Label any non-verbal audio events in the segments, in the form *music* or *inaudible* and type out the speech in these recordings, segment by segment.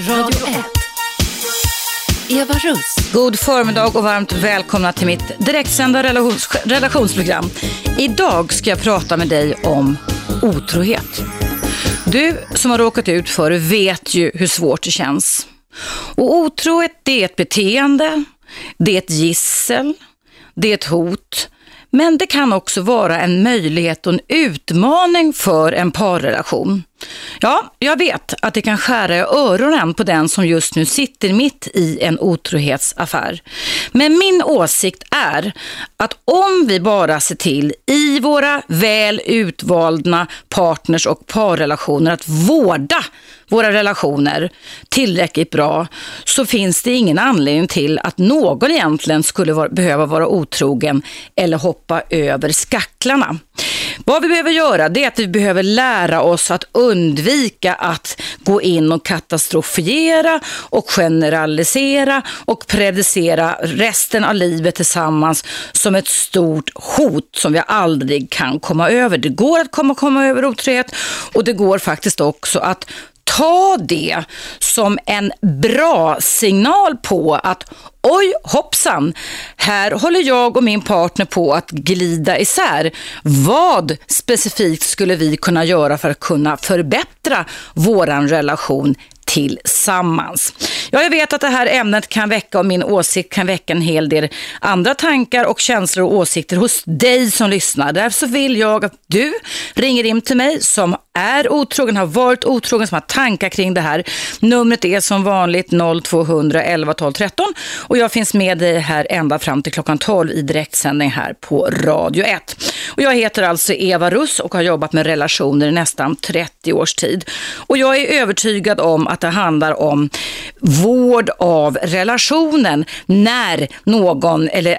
Radio 1. Eva Russ. God förmiddag och varmt välkomna till mitt direktsända relations relationsprogram. Idag ska jag prata med dig om otrohet. Du som har råkat ut för det vet ju hur svårt det känns. Och otrohet det är ett beteende, det är ett gissel, det är ett hot men det kan också vara en möjlighet och en utmaning för en parrelation. Ja, jag vet att det kan skära i öronen på den som just nu sitter mitt i en otrohetsaffär. Men min åsikt är att om vi bara ser till i våra väl utvalda partners och parrelationer att vårda våra relationer tillräckligt bra så finns det ingen anledning till att någon egentligen skulle behöva vara otrogen eller hoppa över skacklarna. Vad vi behöver göra det är att vi behöver lära oss att undvika att gå in och katastrofiera och generalisera och predicera resten av livet tillsammans som ett stort hot som vi aldrig kan komma över. Det går att komma, komma över otrohet och det går faktiskt också att ta det som en bra signal på att oj hoppsan, här håller jag och min partner på att glida isär. Vad specifikt skulle vi kunna göra för att kunna förbättra våran relation tillsammans. Ja, jag vet att det här ämnet kan väcka och min åsikt kan väcka en hel del andra tankar och känslor och åsikter hos dig som lyssnar. Därför vill jag att du ringer in till mig som är otrogen, har varit otrogen, som har tankar kring det här. Numret är som vanligt 0200 11 12 13 och jag finns med dig här ända fram till klockan 12 i direktsändning här på Radio 1. Och jag heter alltså Eva Russ och har jobbat med relationer i nästan 30 års tid. Och jag är övertygad om att det handlar om vård av relationen när någon, eller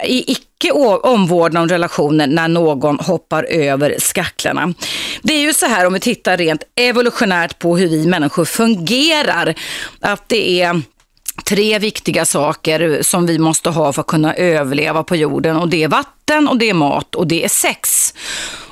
mycket omvårdnad om relationen när någon hoppar över skacklarna. Det är ju så här om vi tittar rent evolutionärt på hur vi människor fungerar, att det är tre viktiga saker som vi måste ha för att kunna överleva på jorden och det är vatten och det är mat och det är sex.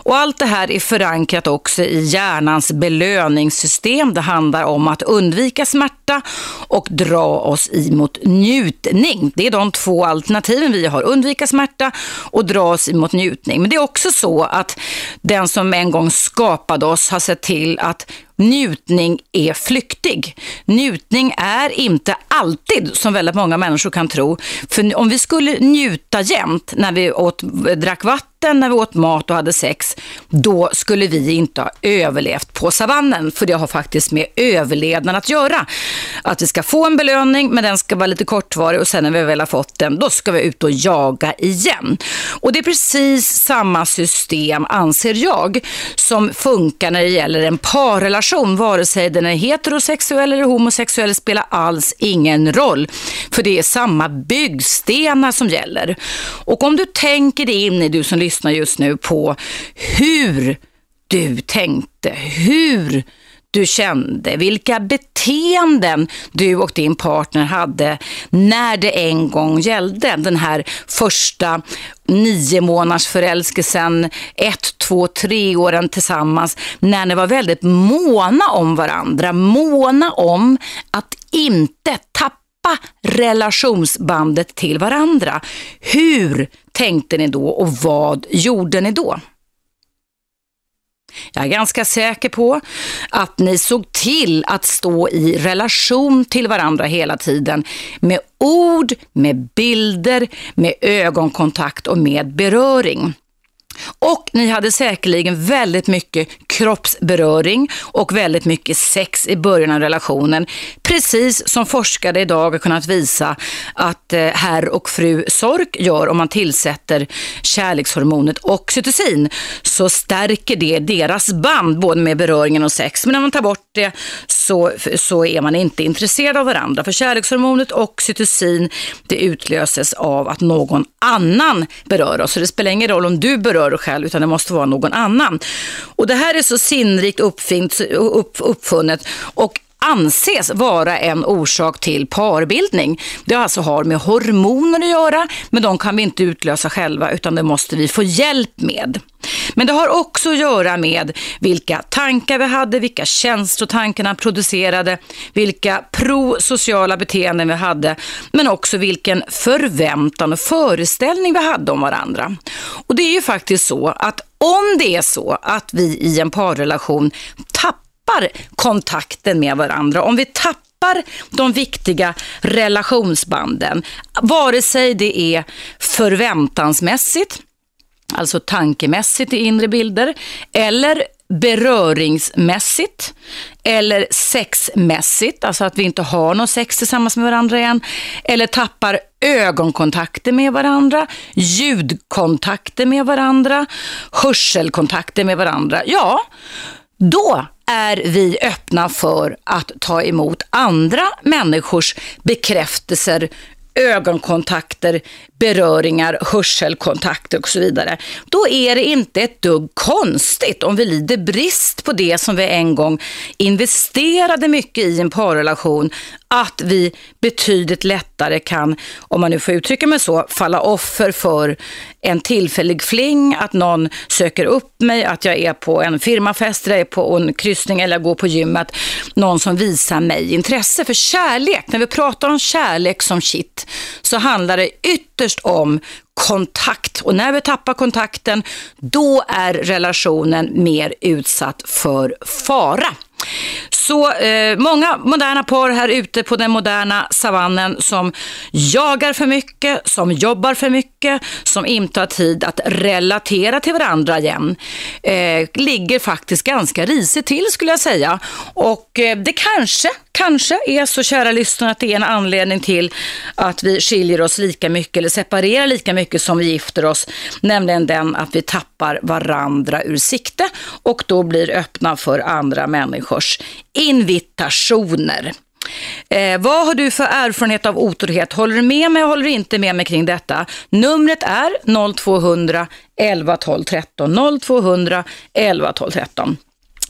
Och allt det här är förankrat också i hjärnans belöningssystem. Det handlar om att undvika smärta och dra oss emot njutning. Det är de två alternativen vi har. Undvika smärta och dra oss emot njutning. Men det är också så att den som en gång skapade oss har sett till att njutning är flyktig. Njutning är inte alltid, som väldigt många människor kan tro. För om vi skulle njuta jämt när vi åt, drack vatten, när vi åt mat och hade sex, då skulle vi inte ha överlevt på savannen. För det har faktiskt med överlevnad att göra. Att vi ska få en belöning, men den ska vara lite kortvarig och sen när vi väl har fått den, då ska vi ut och jaga igen. Och det är precis samma system, anser jag, som funkar när det gäller en parrelation. Vare sig den är heterosexuell eller homosexuell spelar alls ingen roll. För det är samma byggstenar som gäller. Och om du tänker dig in i, du som lyssnar just nu, på hur du tänkte, hur du kände, vilka beteenden du och din partner hade när det en gång gällde. Den här första nio månaders förälskelsen, ett, två, tre åren tillsammans, när ni var väldigt måna om varandra, måna om att inte tappa relationsbandet till varandra. Hur tänkte ni då och vad gjorde ni då? Jag är ganska säker på att ni såg till att stå i relation till varandra hela tiden med ord, med bilder, med ögonkontakt och med beröring. Och ni hade säkerligen väldigt mycket kroppsberöring och väldigt mycket sex i början av relationen. Precis som forskare idag har kunnat visa att eh, herr och fru Sork gör om man tillsätter kärlekshormonet oxytocin så stärker det deras band både med beröringen och sex. Men när man tar bort det så, så är man inte intresserad av varandra. För kärlekshormonet oxytocin det utlöses av att någon annan berör oss. Så det spelar ingen roll om du berör dig själv utan det måste vara någon annan. Och det här är så sinnrikt uppfint, upp, uppfunnet och anses vara en orsak till parbildning. Det alltså har med hormoner att göra, men de kan vi inte utlösa själva utan det måste vi få hjälp med. Men det har också att göra med vilka tankar vi hade, vilka känslor tankarna producerade, vilka prosociala beteenden vi hade, men också vilken förväntan och föreställning vi hade om varandra. Och det är ju faktiskt så att om det är så att vi i en parrelation tappar kontakten med varandra, om vi tappar de viktiga relationsbanden, vare sig det är förväntansmässigt, alltså tankemässigt i inre bilder, eller beröringsmässigt eller sexmässigt, alltså att vi inte har någon sex tillsammans med varandra igen, eller tappar ögonkontakter med varandra, ljudkontakter med varandra, hörselkontakter med varandra. Ja, då är vi öppna för att ta emot andra människors bekräftelser, ögonkontakter, beröringar, hörselkontakter och så vidare. Då är det inte ett dugg konstigt om vi lider brist på det som vi en gång investerade mycket i en parrelation, att vi betydligt lättare kan, om man nu får uttrycka mig så, falla offer för en tillfällig fling, att någon söker upp mig, att jag är på en firmafest, eller är på en kryssning eller jag går på gymmet, någon som visar mig intresse för kärlek. När vi pratar om kärlek som shit så handlar det ytterst om kontakt. Och när vi tappar kontakten, då är relationen mer utsatt för fara. Så eh, många moderna par här ute på den moderna savannen som jagar för mycket, som jobbar för mycket, som inte har tid att relatera till varandra igen, eh, ligger faktiskt ganska risigt till skulle jag säga. Och eh, det kanske, kanske är så kära lyssnare att det är en anledning till att vi skiljer oss lika mycket eller separerar lika mycket som vi gifter oss, nämligen den att vi tappar varandra ur sikte och då blir öppna för andra människors invitationer. Eh, vad har du för erfarenhet av otrohet? Håller du med mig håller du inte med mig kring detta? Numret är 0200 11 12 13. 0200 11 12 13.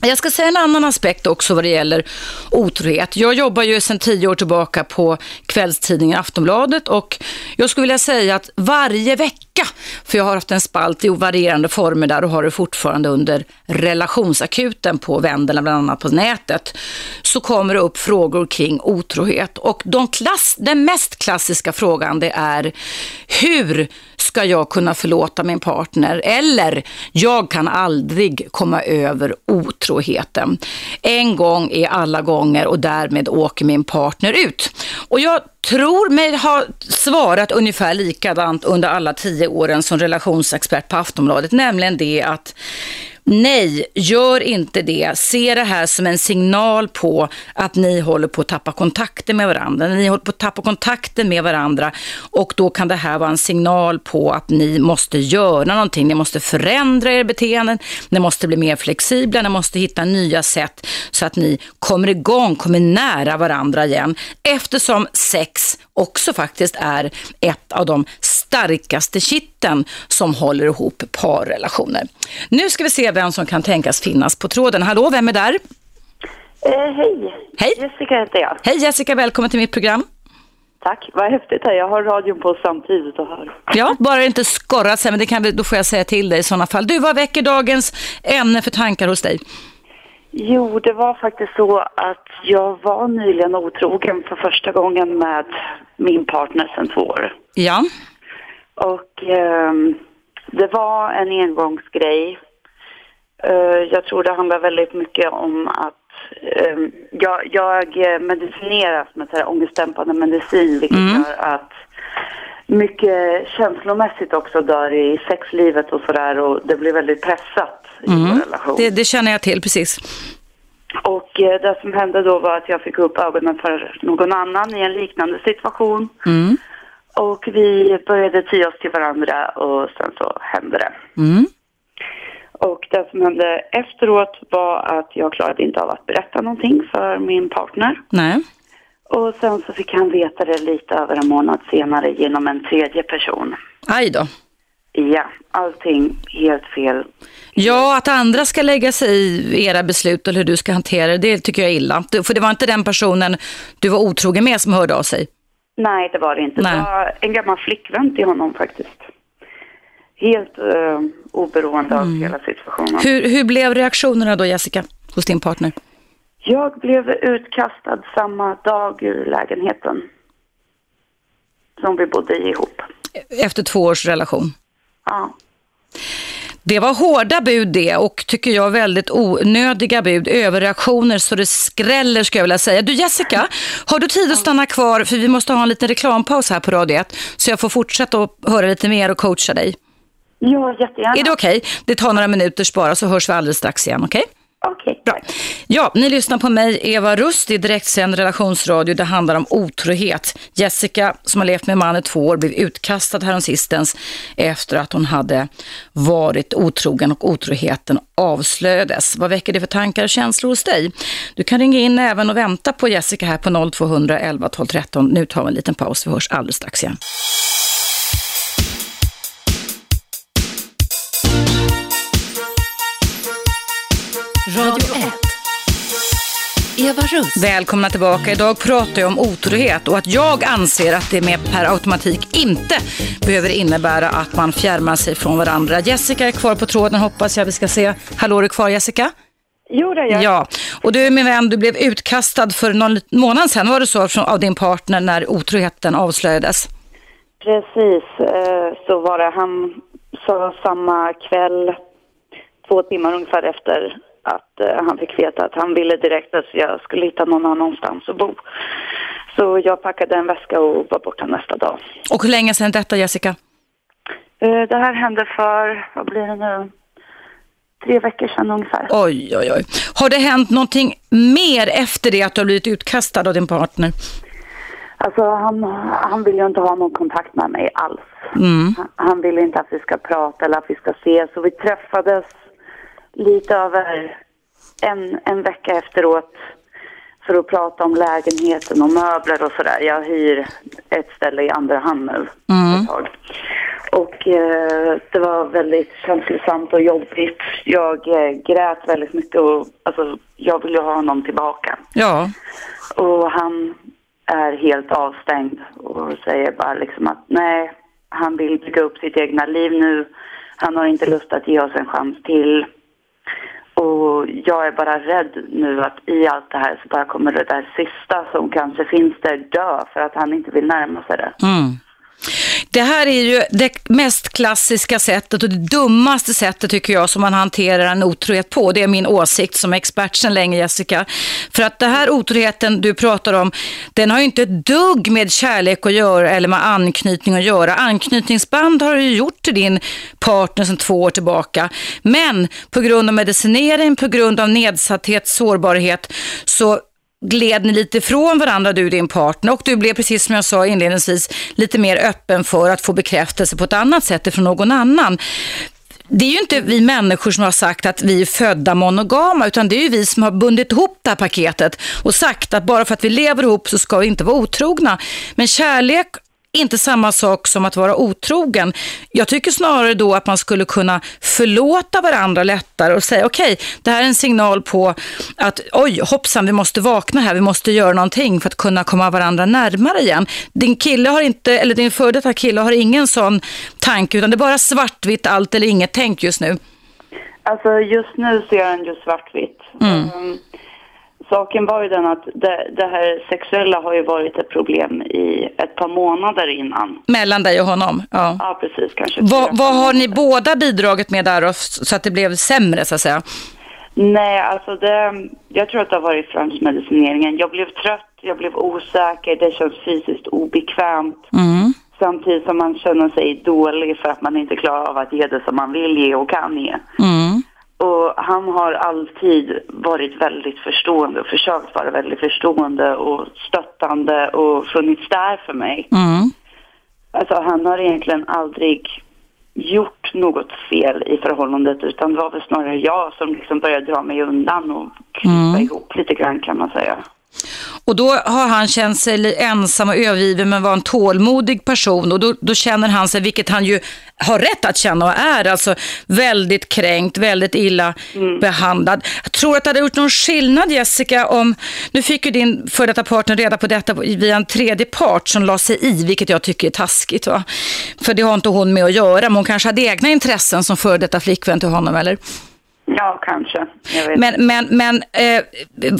Jag ska säga en annan aspekt också vad det gäller otrohet. Jag jobbar ju sedan tio år tillbaka på kvällstidningen Aftonbladet och jag skulle vilja säga att varje vecka, för jag har haft en spalt i varierande former där och har det fortfarande under relationsakuten på Vendela, bland annat på nätet, så kommer det upp frågor kring otrohet. Och de klass, den mest klassiska frågan det är hur ska jag kunna förlåta min partner? Eller jag kan aldrig komma över otrohet otroheten. En gång är alla gånger och därmed åker min partner ut. Och jag tror mig ha svarat ungefär likadant under alla tio åren som relationsexpert på Aftonbladet, nämligen det att Nej, gör inte det. Se det här som en signal på att ni håller på att tappa kontakten med varandra. Ni håller på att tappa kontakten med varandra och då kan det här vara en signal på att ni måste göra någonting. Ni måste förändra er beteenden, ni måste bli mer flexibla, ni måste hitta nya sätt så att ni kommer igång, kommer nära varandra igen. Eftersom sex också faktiskt är ett av de starkaste kitten som håller ihop parrelationer. Nu ska vi se vem som kan tänkas finnas på tråden. Hallå, vem är där? Eh, hej. Hej. Jessica heter jag. Hej Jessica, välkommen till mitt program. Tack, vad häftigt här. Jag har radion på samtidigt och hör. Ja, bara det inte skorrar sen, men det kan vi, då får jag säga till dig i sådana fall. Du, vad väcker dagens ämne för tankar hos dig? Jo, det var faktiskt så att jag var nyligen otrogen för första gången med min partner sedan två år. Ja. Och eh, det var en engångsgrej. Eh, jag tror det handlar väldigt mycket om att eh, jag, jag medicineras med så här ångestdämpande medicin vilket Mm. gör att mycket känslomässigt också dör i sexlivet och sådär och det blir väldigt pressat i Mm. vår relation. Det, det känner jag till, precis. Och eh, det som hände då var att jag fick upp ögonen för någon annan i en liknande situation. Mm. Och vi började ty oss till varandra och sen så hände det. Mm. Och det som hände efteråt var att jag klarade inte av att berätta någonting för min partner. Nej. Och sen så fick han veta det lite över en månad senare genom en tredje person. Aj då. Ja, allting helt fel. Ja, att andra ska lägga sig i era beslut eller hur du ska hantera det, det tycker jag är illa. För det var inte den personen du var otrogen med som hörde av sig. Nej, det var det inte. Nej. Det var en gammal flickvän till honom faktiskt. Helt, eh, oberoende av hela situationen. Hur, hur blev reaktionerna då Jessica, hos din partner? Jag blev utkastad samma dag ur lägenheten som vi bodde i ihop. Efter två års relation? Ja. Det var hårda bud det och tycker jag väldigt onödiga bud, överreaktioner så det skräller skulle jag vilja säga. Du Jessica, har du tid att stanna kvar för vi måste ha en liten reklampaus här på Radio 1 så jag får fortsätta att höra lite mer och coacha dig. Ja, jättegärna. Är det okej? Okay? Det tar några minuter bara så hörs vi alldeles strax igen, okej? Okay? Okej, okay, Ja, ni lyssnar på mig, Eva Rust, i direktsänd relationsradio. Det handlar om otrohet. Jessica, som har levt med man i två år, blev utkastad häromsistens efter att hon hade varit otrogen och otroheten avslöjades. Vad väcker det för tankar och känslor hos dig? Du kan ringa in även och vänta på Jessica här på 0200 11 12 13. Nu tar vi en liten paus. Vi hörs alldeles strax igen. Radio 1. Eva Russ. Välkomna tillbaka. Idag pratar jag om otrohet och att jag anser att det med per automatik inte behöver innebära att man fjärmar sig från varandra. Jessica är kvar på tråden hoppas jag vi ska se. Hallå, är du kvar Jessica? Jo, det är jag. Ja, och du min vän, du blev utkastad för någon månad sedan, var det så, från, av din partner när otroheten avslöjades? Precis, eh, så var det. Han sa samma kväll, två timmar ungefär efter att eh, han fick veta att han ville direkt att jag skulle hitta någon annanstans att bo. Så jag packade en väska och var borta nästa dag. Och hur länge sedan detta, Jessica? Eh, det här hände för, vad blir det nu, tre veckor sedan ungefär. Oj, oj, oj. Har det hänt någonting mer efter det att du har blivit utkastad av din partner? Alltså han, han vill ju inte ha någon kontakt med mig alls. Mm. Han, han vill inte att vi ska prata eller att vi ska ses. Så vi träffades lite över en, en vecka efteråt för att prata om lägenheten och möbler och sådär. Jag hyr ett ställe i andra hand nu mm. ett tag. Och eh, det var väldigt känslosamt och jobbigt. Jag eh, grät väldigt mycket och alltså, jag ville ha honom tillbaka. Ja. Och han är helt avstängd och säger bara liksom att nej, han vill bygga upp sitt egna liv nu. Han har inte lust att ge oss en chans till. Och jag är bara rädd nu att i allt det här så bara kommer det där sista som kanske finns där dö för att han inte vill närma sig det. Mm. Det här är ju det mest klassiska sättet och det dummaste sättet tycker jag som man hanterar en otrohet på. Det är min åsikt som expert sedan länge Jessica. För att den här otroheten du pratar om, den har ju inte ett dugg med kärlek att göra eller med anknytning att göra. Anknytningsband har du ju gjort till din partner sedan två år tillbaka. Men på grund av medicinering, på grund av nedsatthet, sårbarhet så gled ni lite ifrån varandra du och din partner och du blev precis som jag sa inledningsvis lite mer öppen för att få bekräftelse på ett annat sätt ifrån någon annan. Det är ju inte vi människor som har sagt att vi är födda monogama utan det är ju vi som har bundit ihop det här paketet och sagt att bara för att vi lever ihop så ska vi inte vara otrogna. Men kärlek inte samma sak som att vara otrogen. Jag tycker snarare då att man skulle kunna förlåta varandra lättare och säga okej, okay, det här är en signal på att oj, hoppsan, vi måste vakna här, vi måste göra någonting för att kunna komma varandra närmare igen. Din kille har inte, eller din före detta kille har ingen sån tanke utan det är bara svartvitt allt eller inget tänk just nu. Alltså just nu ser han ju svartvitt. Mm. Um, saken var ju den att det, det, här sexuella har ju varit ett problem i ett par månader innan. Mellan dig och honom? Ja, ja precis. Kanske vad, vad har ni båda bidragit med där så att det blev sämre så att säga? Nej, alltså det, jag tror att det har varit främst medicineringen. Jag blev trött, jag blev osäker, det känns fysiskt obekvämt. Mm. Samtidigt som man känner sig dålig för att man inte klarar av att ge det som man vill ge och kan ge. Mm. Och han har alltid varit väldigt förstående och försökt vara väldigt förstående och stöttande och funnits där för mig. Mm. Alltså han har egentligen aldrig gjort något fel i förhållandet utan det var väl snarare jag som liksom började dra mig undan och krypa Mm. ihop lite grann kan man säga. Och då har han känt sig ensam och övergiven men var en tålmodig person och då, då känner han sig, vilket han ju har rätt att känna och är, alltså väldigt kränkt, väldigt illa mm. behandlad. Jag tror att det hade gjort någon skillnad Jessica om, nu fick ju din före detta partner reda på detta via en tredje part som la sig i, vilket jag tycker är taskigt. Va? För det har inte hon med att göra, men hon kanske hade egna intressen som före detta flickvän till honom, eller? Ja, kanske. Men, men, men eh,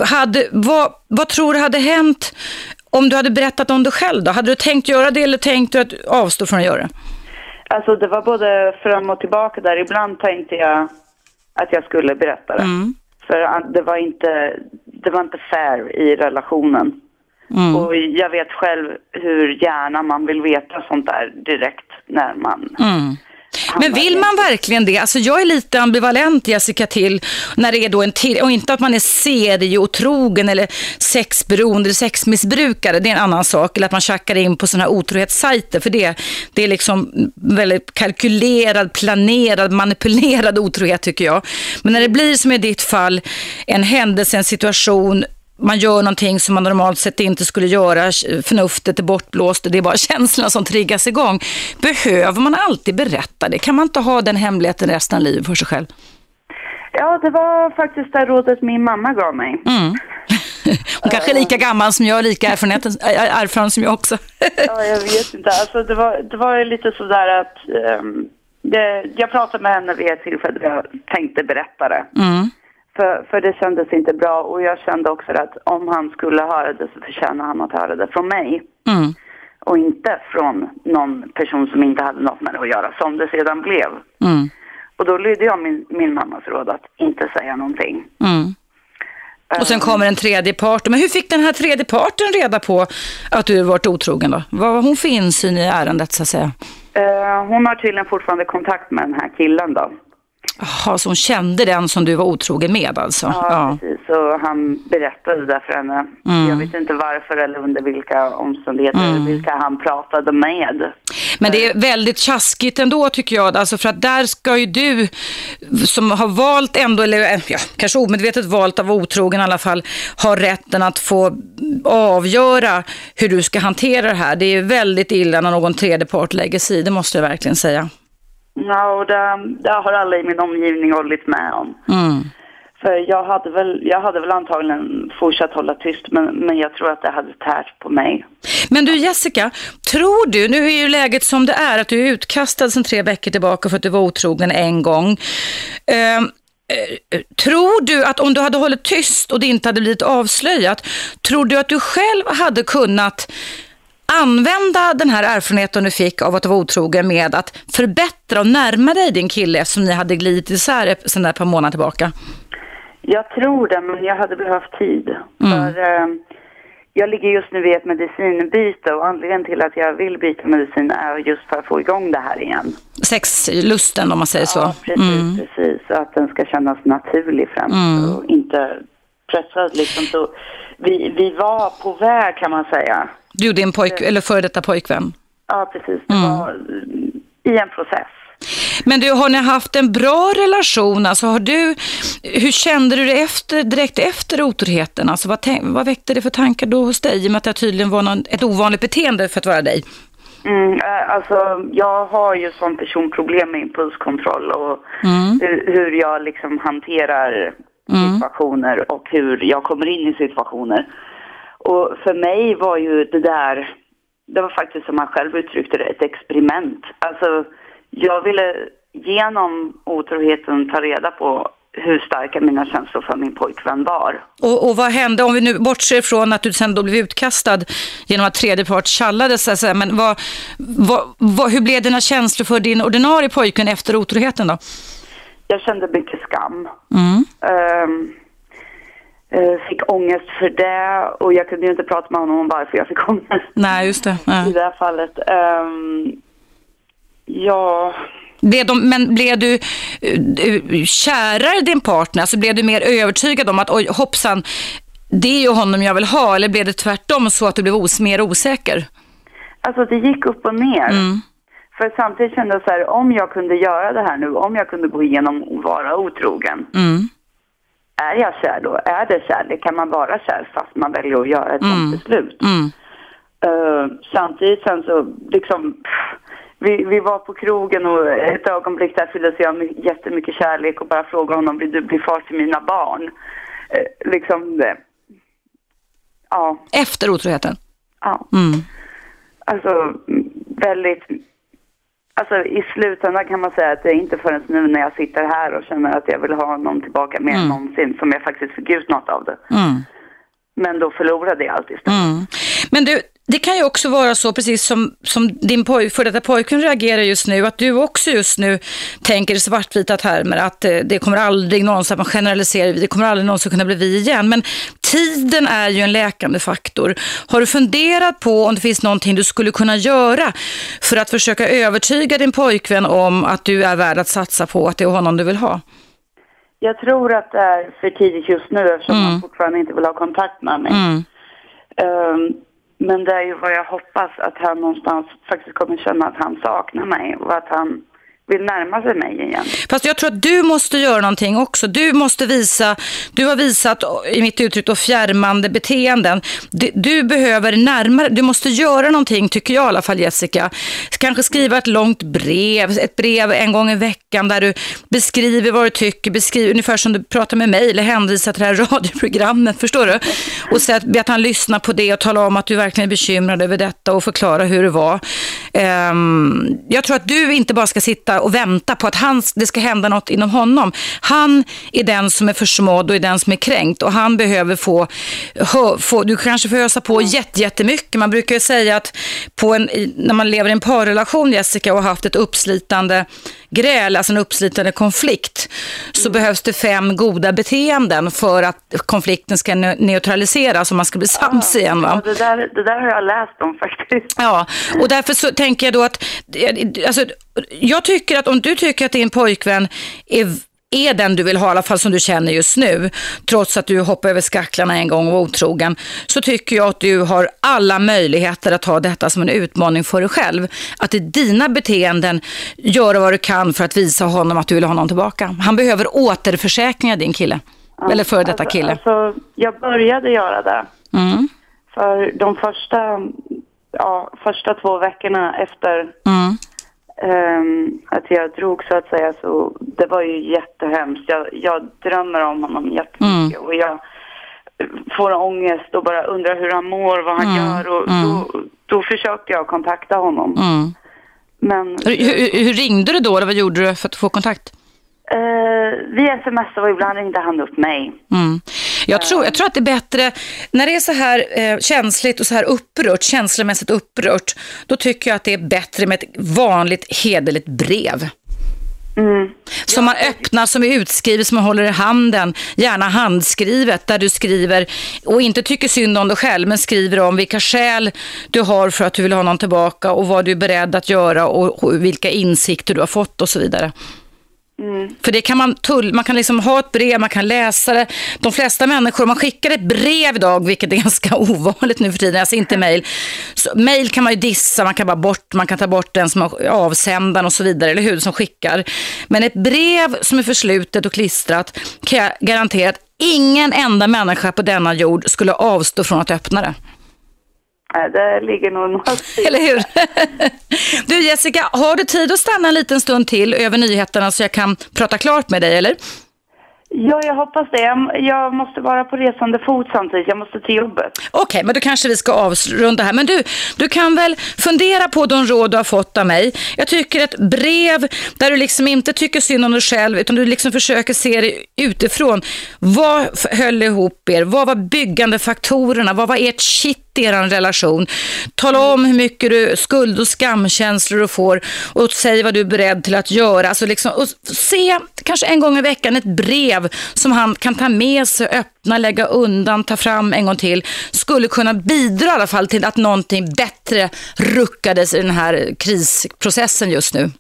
hade, vad, vad tror du hade hänt om du hade berättat om det själv då? Hade du tänkt göra det eller tänkt du att avstå från att göra det? Alltså det var både fram och tillbaka där. Ibland tänkte jag att jag skulle berätta det. Mm. För det var, inte, det var inte fair i relationen. Mm. Och jag vet själv hur gärna man vill veta sånt där direkt när man mm. Men vill man verkligen det? Alltså jag är lite ambivalent Jessica till när det är då en till, och inte att man är serieotrogen eller sexberoende eller sexmissbrukare, det är en annan sak. Eller att man tjackar in på sådana här otrohetssajter, för det, det är liksom väldigt kalkylerad, planerad, manipulerad otrohet tycker jag. Men när det blir som i ditt fall, en händelse, en situation man gör någonting som man normalt sett inte skulle göra, förnuftet är bortblåst och det är bara *laughs* känslorna som triggas igång. Behöver man alltid berätta det? Kan man inte ha den hemligheten resten av livet för sig själv? Ja, det var faktiskt det rådet min mamma gav mig. Mm. *laughs* Hon kanske är lika gammal som jag, lika erfaren som jag också. *laughs* ja, jag vet inte. Alltså, det, var, det var lite sådär att um, det, jag pratade med henne vid ett tillfälle jag tänkte berätta det. Mm. För, för det kändes inte bra och jag kände också att om han skulle höra det så förtjänar han att höra det från mig. Mm. Och inte från någon person som inte hade något med det att göra, som det sedan blev. Mm. Och då lydde jag min, min mammas råd att inte säga någonting. Mm. Och sen kommer en tredje part. Men hur fick den här tredje parten reda på att du varit otrogen då? Vad har hon för insyn i ärendet så att säga? Uh, hon har tydligen fortfarande kontakt med den här killen då. Jaha, så hon kände den som du var otrogen med alltså? Ja, ja. precis. Och han berättade det för henne. Mm. Jag vet inte varför eller under vilka omständigheter, mm. vilka han pratade med. Men det är väldigt tjaskigt ändå tycker jag, alltså för att där ska ju du som har valt ändå, eller ja, kanske omedvetet valt att vara otrogen i alla fall, ha rätten att få avgöra hur du ska hantera det här. Det är väldigt illa när någon tredje part lägger sig i, det måste jag verkligen säga. Ja, och det, det har alla i min omgivning hållit med om. Mm. För jag hade, väl, jag hade väl antagligen fortsatt hålla tyst, men, men jag tror att det hade tärt på mig. Men du Jessica, tror du, nu är ju läget som det är, att du är utkastad sedan tre veckor tillbaka för att du var otrogen en gång. Uh, Tror du att om du hade hållit tyst och det inte hade blivit avslöjat, tror du att du själv hade kunnat använda den här erfarenheten du fick av att vara otrogen med att förbättra och närma dig din kille eftersom ni hade glidit isär sedan ett par månader tillbaka? Jag tror det, men jag hade behövt tid. Mm. För eh, Jag ligger just nu vid ett medicinbyte och anledningen till att jag vill byta medicin är just för att få igång det här igen. Sexlusten om man säger så. Ja, precis, mm. precis. Så att den ska kännas naturlig främst mm. och inte pressad liksom. Så vi, vi var på väg kan man säga. Du och din pojk, eller före detta pojkvän? Ja, precis. Det mm. var i en process. Men du, har ni haft en bra relation? Alltså har du, hur kände du det efter, direkt efter otroheten? Alltså vad, vad väckte det för tankar då hos dig? I och med att det tydligen var någon, ett ovanligt beteende för att vara dig. Mm, äh, alltså, jag har ju som personproblem med impulskontroll och mm. hur, hur, jag liksom hanterar mm. situationer och hur jag kommer in i situationer. Och för mig var ju det där, det var faktiskt som han själv uttryckte det, ett experiment. Alltså, jag ville genom otroheten ta reda på hur starka mina känslor för min pojkvän var. Och, och vad hände, om vi nu bortser från att du sen då blev utkastad genom att tredje part tjallades, men vad, vad, vad, hur blev dina känslor för din ordinarie pojkvän efter otroheten då? Jag kände mycket skam. Mm. Um, fick ångest för det och jag kunde ju inte prata med honom om varför jag fick ångest. Nej, just det. Ja. I det här fallet. Um, ja... Blev de, men blev du uh, kärare din partner? Alltså blev du mer övertygad om att oj, hoppsan, det är ju honom jag vill ha? Eller blev det tvärtom så att du blev os mer osäker? Alltså det gick upp och ner. Mm. För samtidigt kände jag så här, om jag kunde göra det här nu, om jag kunde gå igenom och vara otrogen. Mm. Är jag kär då? Är det kärlek? Kan man vara kär fast man väljer att göra ett Mm. sånt beslut? Mm. Eh, samtidigt sen så liksom, pff, vi, vi var på krogen och ett ögonblick där fylldes jag med jättemycket kärlek och bara frågade honom, vill du bli far till mina barn? Eh, liksom, eh, ja, Efter otroheten? ja. Mm. Alltså väldigt, alltså i slutändan kan man säga att det är inte förrän nu när jag sitter här och känner att jag vill ha honom tillbaka mer än Mm. någonsin som jag faktiskt fick ut något av det. Mm. Men då förlorade jag allt istället. Mm. Men du, det kan ju också vara så, precis som, som din poj, för detta pojkvän reagerar just nu, att du också just nu tänker i svartvita termer att eh, det kommer aldrig någonsin, att man generaliserar, det kommer aldrig någonsin kunna bli vi igen. Men tiden är ju en läkande faktor. Har du funderat på om det finns någonting du skulle kunna göra för att försöka övertyga din pojkvän om att du är värd att satsa på, att det är honom du vill ha? Jag tror att det är för tidigt just nu eftersom Mm. han fortfarande inte vill ha kontakt med mig. Mm. Ehm, men det är ju vad jag hoppas att han någonstans faktiskt kommer känna att han saknar mig och att han vill närma sig mig igen. Fast jag tror att du måste göra någonting också. Du måste visa, du har visat i mitt uttryck då fjärmande beteenden. Du, du behöver närmare, du måste göra någonting tycker jag i alla fall Jessica. Kanske skriva ett långt brev, ett brev en gång i veckan där du beskriver vad du tycker, beskriver ungefär som du pratar med mig eller hänvisar till det här *laughs* radioprogrammet, förstår du? Och säga att, be att han lyssnar på det och tala om att du verkligen är bekymrad över detta och förklara hur det var. Um, jag tror att du inte bara ska sitta och vänta på att han, det ska hända något inom honom. Han är den som är försmådd och är den som är kränkt och han behöver få, hö, få du kanske får ösa på jätte, jättemycket. Man brukar ju säga att på en, när man lever i en parrelation Jessica och har haft ett uppslitande gräl, alltså en uppslitande konflikt, så behövs det fem goda beteenden för att konflikten ska ne- neutraliseras och man ska bli sams igen. Va? Ja, det, där, det där har jag läst om faktiskt. Ja, och därför så tänker jag då att, alltså, jag tycker att om du tycker att din pojkvän är, är den du vill ha, i alla fall som du känner just nu, trots att du hoppade över skacklarna en gång och var otrogen, så tycker jag att du har alla möjligheter att ta detta som en utmaning för dig själv. Att i dina beteenden göra vad du kan för att visa honom att du vill ha honom tillbaka. Han behöver återförsäkringar, din kille. Eller före detta alltså, kille. Alltså, jag började göra det. Mm. För de första, ja, första två veckorna efter Mm. Ehm, att jag drog så att säga så det var ju jättehemskt. Jag, jag drömmer om honom jättemycket och jag får ångest och bara undrar hur han mår, vad han Mm, gör och mm. då, då försökte jag kontakta honom. Mm. Men Hur, hur, hur ringde du då? Eller vad gjorde du för att få kontakt? Eh, via sms och ibland ringde han upp mig. Mm. Jag, tror, jag tror att det är bättre, när det är så här eh, känsligt och så här upprört, känslomässigt upprört, då tycker jag att det är bättre med ett vanligt hederligt brev. Mm. Som man öppnar, som är utskrivet, som man håller i handen, gärna handskrivet, där du skriver, och inte tycker synd om dig själv, men skriver om vilka skäl du har för att du vill ha någon tillbaka och vad du är beredd att göra och, och vilka insikter du har fått och så vidare. Mm. För det kan man tull, man kan liksom ha ett brev, man kan läsa det. De flesta människor, om man skickar ett brev idag, vilket är *laughs* ganska ovanligt nu för tiden, alltså inte mejl. Så Mejl kan man ju dissa, man kan bara bort, man kan ta bort den som har avsändaren och så vidare, eller hur, som skickar. Men ett brev som är förslutet och klistrat kan jag garantera att ingen enda människa på denna jord skulle avstå från att öppna det. Nej, det ligger nog några Eller hur? *laughs* Du Jessica, har du tid att stanna en liten stund till över nyheterna så jag kan prata klart med dig, eller? Ja, jag hoppas det. Jag, måste vara på resande fot samtidigt. Jag måste till jobbet. Okej, men då kanske vi ska avrunda här. Men du, du kan väl fundera på de råd du har fått av mig. Jag tycker ett brev där du liksom inte tycker synd om dig själv utan du liksom försöker se det utifrån. Vad höll ihop er? Vad var byggande faktorerna? Vad var ert kitt er relation? Tala om hur mycket du, skuld och skamkänslor du får och säg vad du är beredd till att göra. Alltså liksom, och se kanske en gång i veckan ett brev som han kan ta med sig, öppna, lägga undan, ta fram en gång till. Skulle kunna bidra i alla fall till att någonting bättre ruckades i den här krisprocessen just nu.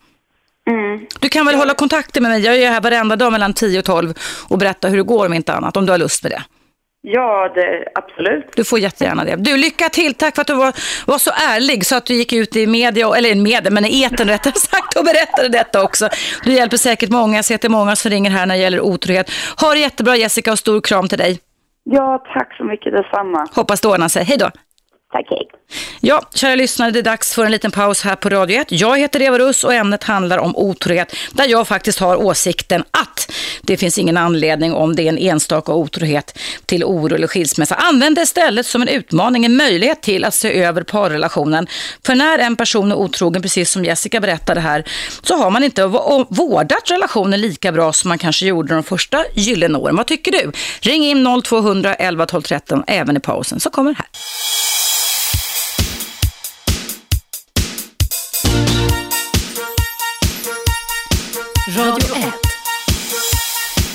Mm. Du kan väl hålla kontakten med mig? Jag är här varenda dag mellan 10 och 12 och berätta hur det går om inte annat, om du har lust med det. Ja, det, absolut. Du får jättegärna det. Du, lycka till. Tack för att du var, var så ärlig så att du gick ut i media, eller i media, men i eten *laughs* rättare sagt och berättade detta också. Du hjälper säkert många. Jag ser att det är många som ringer här när det gäller otrohet. Ha det jättebra Jessica och stor kram till dig. Ja, tack så mycket detsamma. Hoppas det ordnar sig. Hej då. Tack, hej. Ja, kära lyssnare, det är dags för en liten paus här på Radio 1. Jag heter Eva Russ och ämnet handlar om otrohet, där jag faktiskt har åsikten att det finns ingen anledning om det är en enstaka otrohet till oro eller skilsmässa. Använd det istället som en utmaning, en möjlighet till att se över parrelationen. För när en person är otrogen, precis som Jessica berättade här, så har man inte vårdat relationen lika bra som man kanske gjorde de första gyllene åren. Vad tycker du? Ring in 0200 11 12 13 även i pausen, så kommer det här.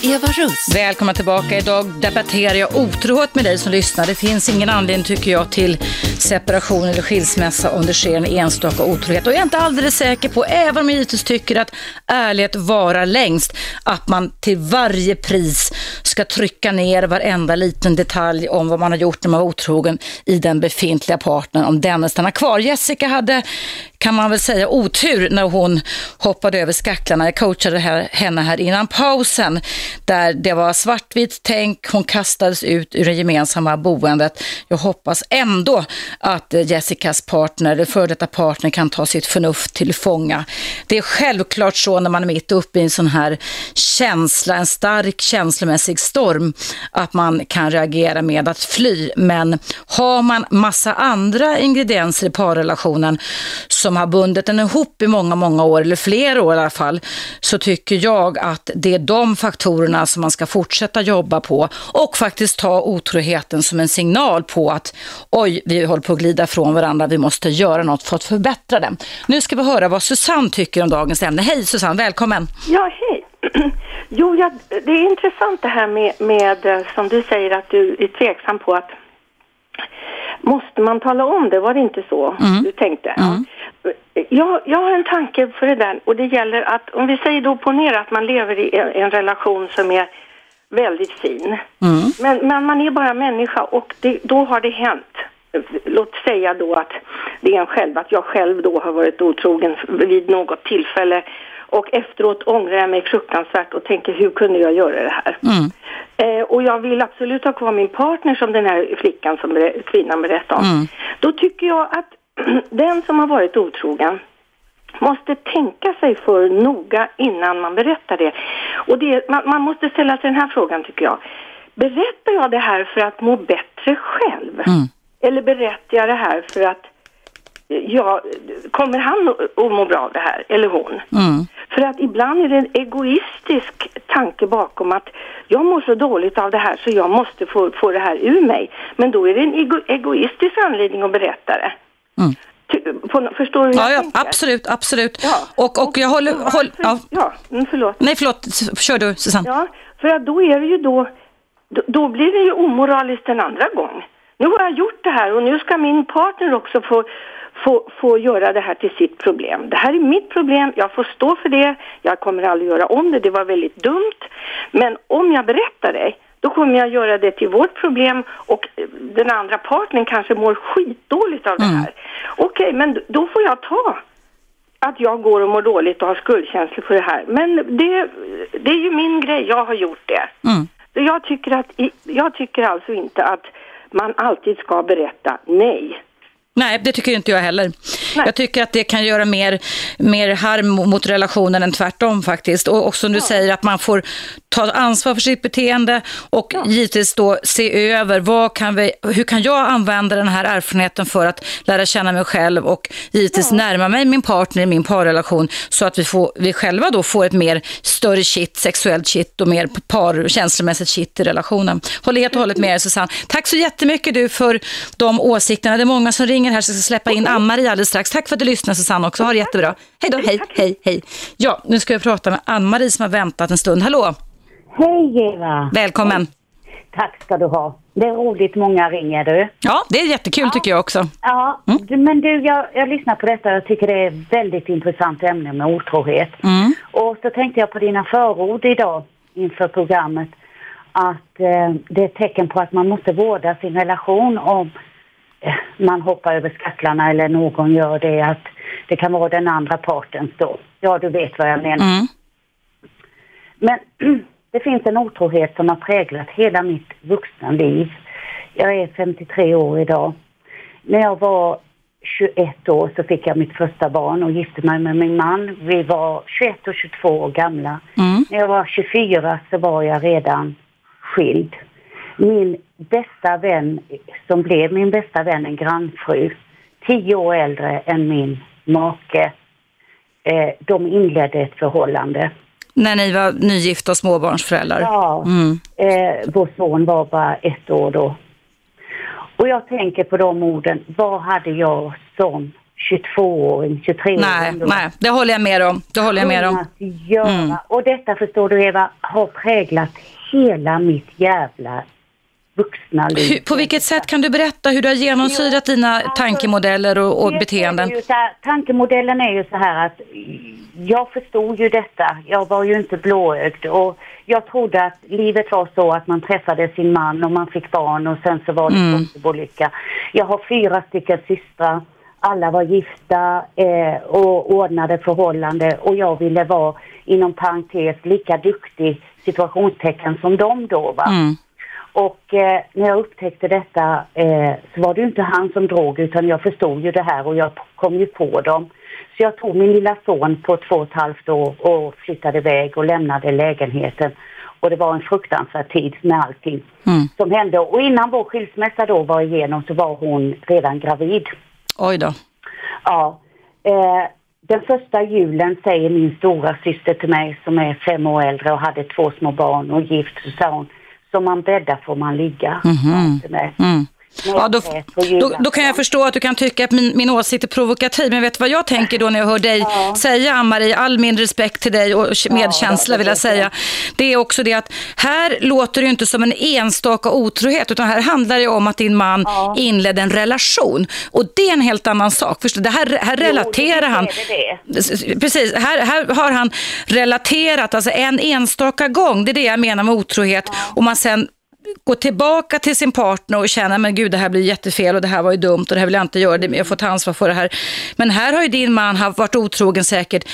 Eva Russ. Välkomna tillbaka. Idag debatterar jag otrohet med dig som lyssnar. Det finns ingen anledning tycker jag till separation eller skilsmässa om det sker en enstaka otrohet. Och jag är inte alldeles säker på, även om jag givetvis tycker att ärlighet varar längst, att man till varje pris ska trycka ner varenda liten detalj om vad man har gjort när man var otrogen i den befintliga partnern, om denne stannar kvar. Jessica hade kan man väl säga, otur när hon hoppade över skacklarna. Jag coachade här, henne här innan pausen där det var svartvitt tänk. Hon kastades ut ur det gemensamma boendet. Jag hoppas ändå att Jessicas partner, före detta partner, kan ta sitt förnuft till fånga. Det är självklart så när man är mitt uppe i en sån här känsla, en stark känslomässig storm, att man kan reagera med att fly. Men har man massa andra ingredienser i parrelationen som har bundit den ihop i många, många år, eller flera år i alla fall, så tycker jag att det är de faktorerna som man ska fortsätta jobba på och faktiskt ta otroheten som en signal på att oj, vi håller på att glida från varandra, vi måste göra något för att förbättra den. Nu ska vi höra vad Susanne tycker om dagens ämne. Hej Susanne, välkommen! Ja, hej! *clears throat* Jo, ja, det är intressant det här med, med, eh, som du säger, att du är tveksam på att Måste man tala om det? Var det inte så Mm. du tänkte? Mm. Jag, jag har en tanke för det där och det gäller att om vi säger då ponera att man lever i en, en relation som är väldigt fin. Mm. Men, men man är bara människa och det, då har det hänt. Låt säga då att det är en själv, att jag själv då har varit otrogen vid något tillfälle och efteråt ångrar jag mig fruktansvärt och tänker hur kunde jag göra det här? Mm. Eh, och jag vill absolut ha kvar min partner som den här flickan som kvinnan berättade om. Mm. Då tycker jag att *clears throat* den som har varit otrogen måste tänka sig för noga innan man berättar det. Och det, man, man måste ställa sig den här frågan tycker jag. Berättar jag det här för att må bättre själv? Mm. Eller berättar jag det här för att ja, kommer han att må bra av det här, eller hon? Mm. För att ibland är det en egoistisk tanke bakom att jag mår så dåligt av det här så jag måste få, få det här ur mig. Men då är det en ego, egoistisk anledning att berätta det. Mm. På, förstår du hur Ja, jag ja, tänker? absolut, absolut. Ja. Och, och jag håller... Håll, ja. Ja, mm, förlåt. Nej, förlåt. Kör du, Susanne. Ja, för att då är det ju då, då blir det ju omoraliskt en andra gång. Nu har jag gjort det här och nu ska min partner också få, få, få göra det här till sitt problem. Det här är mitt problem, jag får stå för det, jag kommer aldrig göra om det, det var väldigt dumt. Men om jag berättar det, då kommer jag göra det till vårt problem och eh, den andra partnern kanske mår skitdåligt av det Mm. här. Okej, men då får jag ta att jag går och mår dåligt och har skuldkänslor för det här. Men det, det är ju min grej, jag har gjort det. Mm. Jag tycker, att, jag tycker alltså inte att man alltid ska berätta nej. Nej, det tycker inte jag heller. Nej. Jag tycker att det kan göra mer, mer harm mot relationen än tvärtom faktiskt. Och, som du säger, att man får ta ansvar för sitt beteende och givetvis då se över vad kan vi, hur kan jag använda den här erfarenheten för att lära känna mig själv och givetvis närma mig min partner i min parrelation så att vi, får, vi själva då får ett mer större kitt, sexuellt kitt och mer par, känslomässigt kitt i relationen. Håller helt och hållet med dig Susanne. Tack så jättemycket du för de åsikterna. Det är många som ringer här så jag ska släppa in Ann-Marie alldeles strax. Tack för att du lyssnade Susanne också. Ha det jättebra. Hej då, hej, hej, hej. Ja, nu ska jag prata med Ann-Marie som har väntat en stund. Hallå, Hej Eva! välkommen. Tack ska du ha. Det är roligt många ringer du. Ja, det är jättekul tycker jag också. Ja, du- men du jag, jag lyssnar på detta och jag tycker det är ett väldigt intressant ämne med otrohet. Mm. Och så tänkte jag på dina förord idag inför programmet. att eh, det är ett tecken på att man måste vårda sin relation om man hoppar över skacklarna eller någon gör det. Att det kan vara den andra partens då. Ja, du vet vad jag menar. Mm. Men *clears throat* det finns en otrohet som har präglat hela mitt vuxna liv. Jag är 53 år idag. När jag var 21 år så fick jag mitt första barn och gifte mig med min man. Vi var 21 och 22 år gamla. Mm. När jag var 24 så var jag redan skild. Min bästa vän, som blev min bästa vän, en grannfru, tio år äldre än min make, eh, de inledde ett förhållande. När ni var nygifta och småbarnsföräldrar. Ja, Mm. eh, vår son var bara ett år då. Och jag tänker på de orden, vad hade jag som 22-åring, 23-åring Nej, då nej, det håller jag med om. Det håller jag med om. göra? Mm. Och detta förstår du Eva, har präglat hela mitt jävla vuxna liv. På vilket sätt kan du berätta hur du har genomsyrat dina tankemodeller och, och beteenden? här, tankemodellen är ju så här att jag förstod ju detta. Jag var ju inte blåögd och jag trodde att livet var så att man träffade sin man och man fick barn och sen så var det mm. lycka. Jag har fyra stycken systrar. Alla var gifta eh, och ordnade förhållande och jag ville vara inom parentes lika duktig situationstecken som de då va. Mm. Och eh, när jag upptäckte detta eh, så var det ju inte han som drog utan jag förstod ju det här och jag kom ju på dem. Så jag tog min lilla son på två och ett halvt år och flyttade iväg och lämnade lägenheten. Och det var en fruktansvärd tid med allting Mm. som hände. Och innan vår skilsmässa då var igenom så var hon redan gravid. Oj då. Ja. Eh, den första julen säger min stora syster till mig som är fem år äldre och hade två små barn och gift så sa hon som man bäddar får man ligga. hon till mig. Mm. Ja, då, då, då kan jag förstå att du kan tycka att min, min åsikt är provokativ, men vet du vad jag tänker då när jag hör dig säga, Ann-Marie, all min respekt till dig och medkänsla det vill jag säga, det är också det att här låter det ju inte som en enstaka otrohet, utan här handlar det om att din man inledde en relation. Och det är en helt annan sak, förstår? Det här, här relaterar det han. det. Precis, här, här har han relaterat, alltså en enstaka gång, det är det jag menar med otrohet. Och man sen går tillbaka till sin partner och känner, men gud det här blir jättefel och det här var ju dumt och det här vill jag inte göra, jag får ta ansvar för det här. Men här har ju din man haft- varit otrogen säkert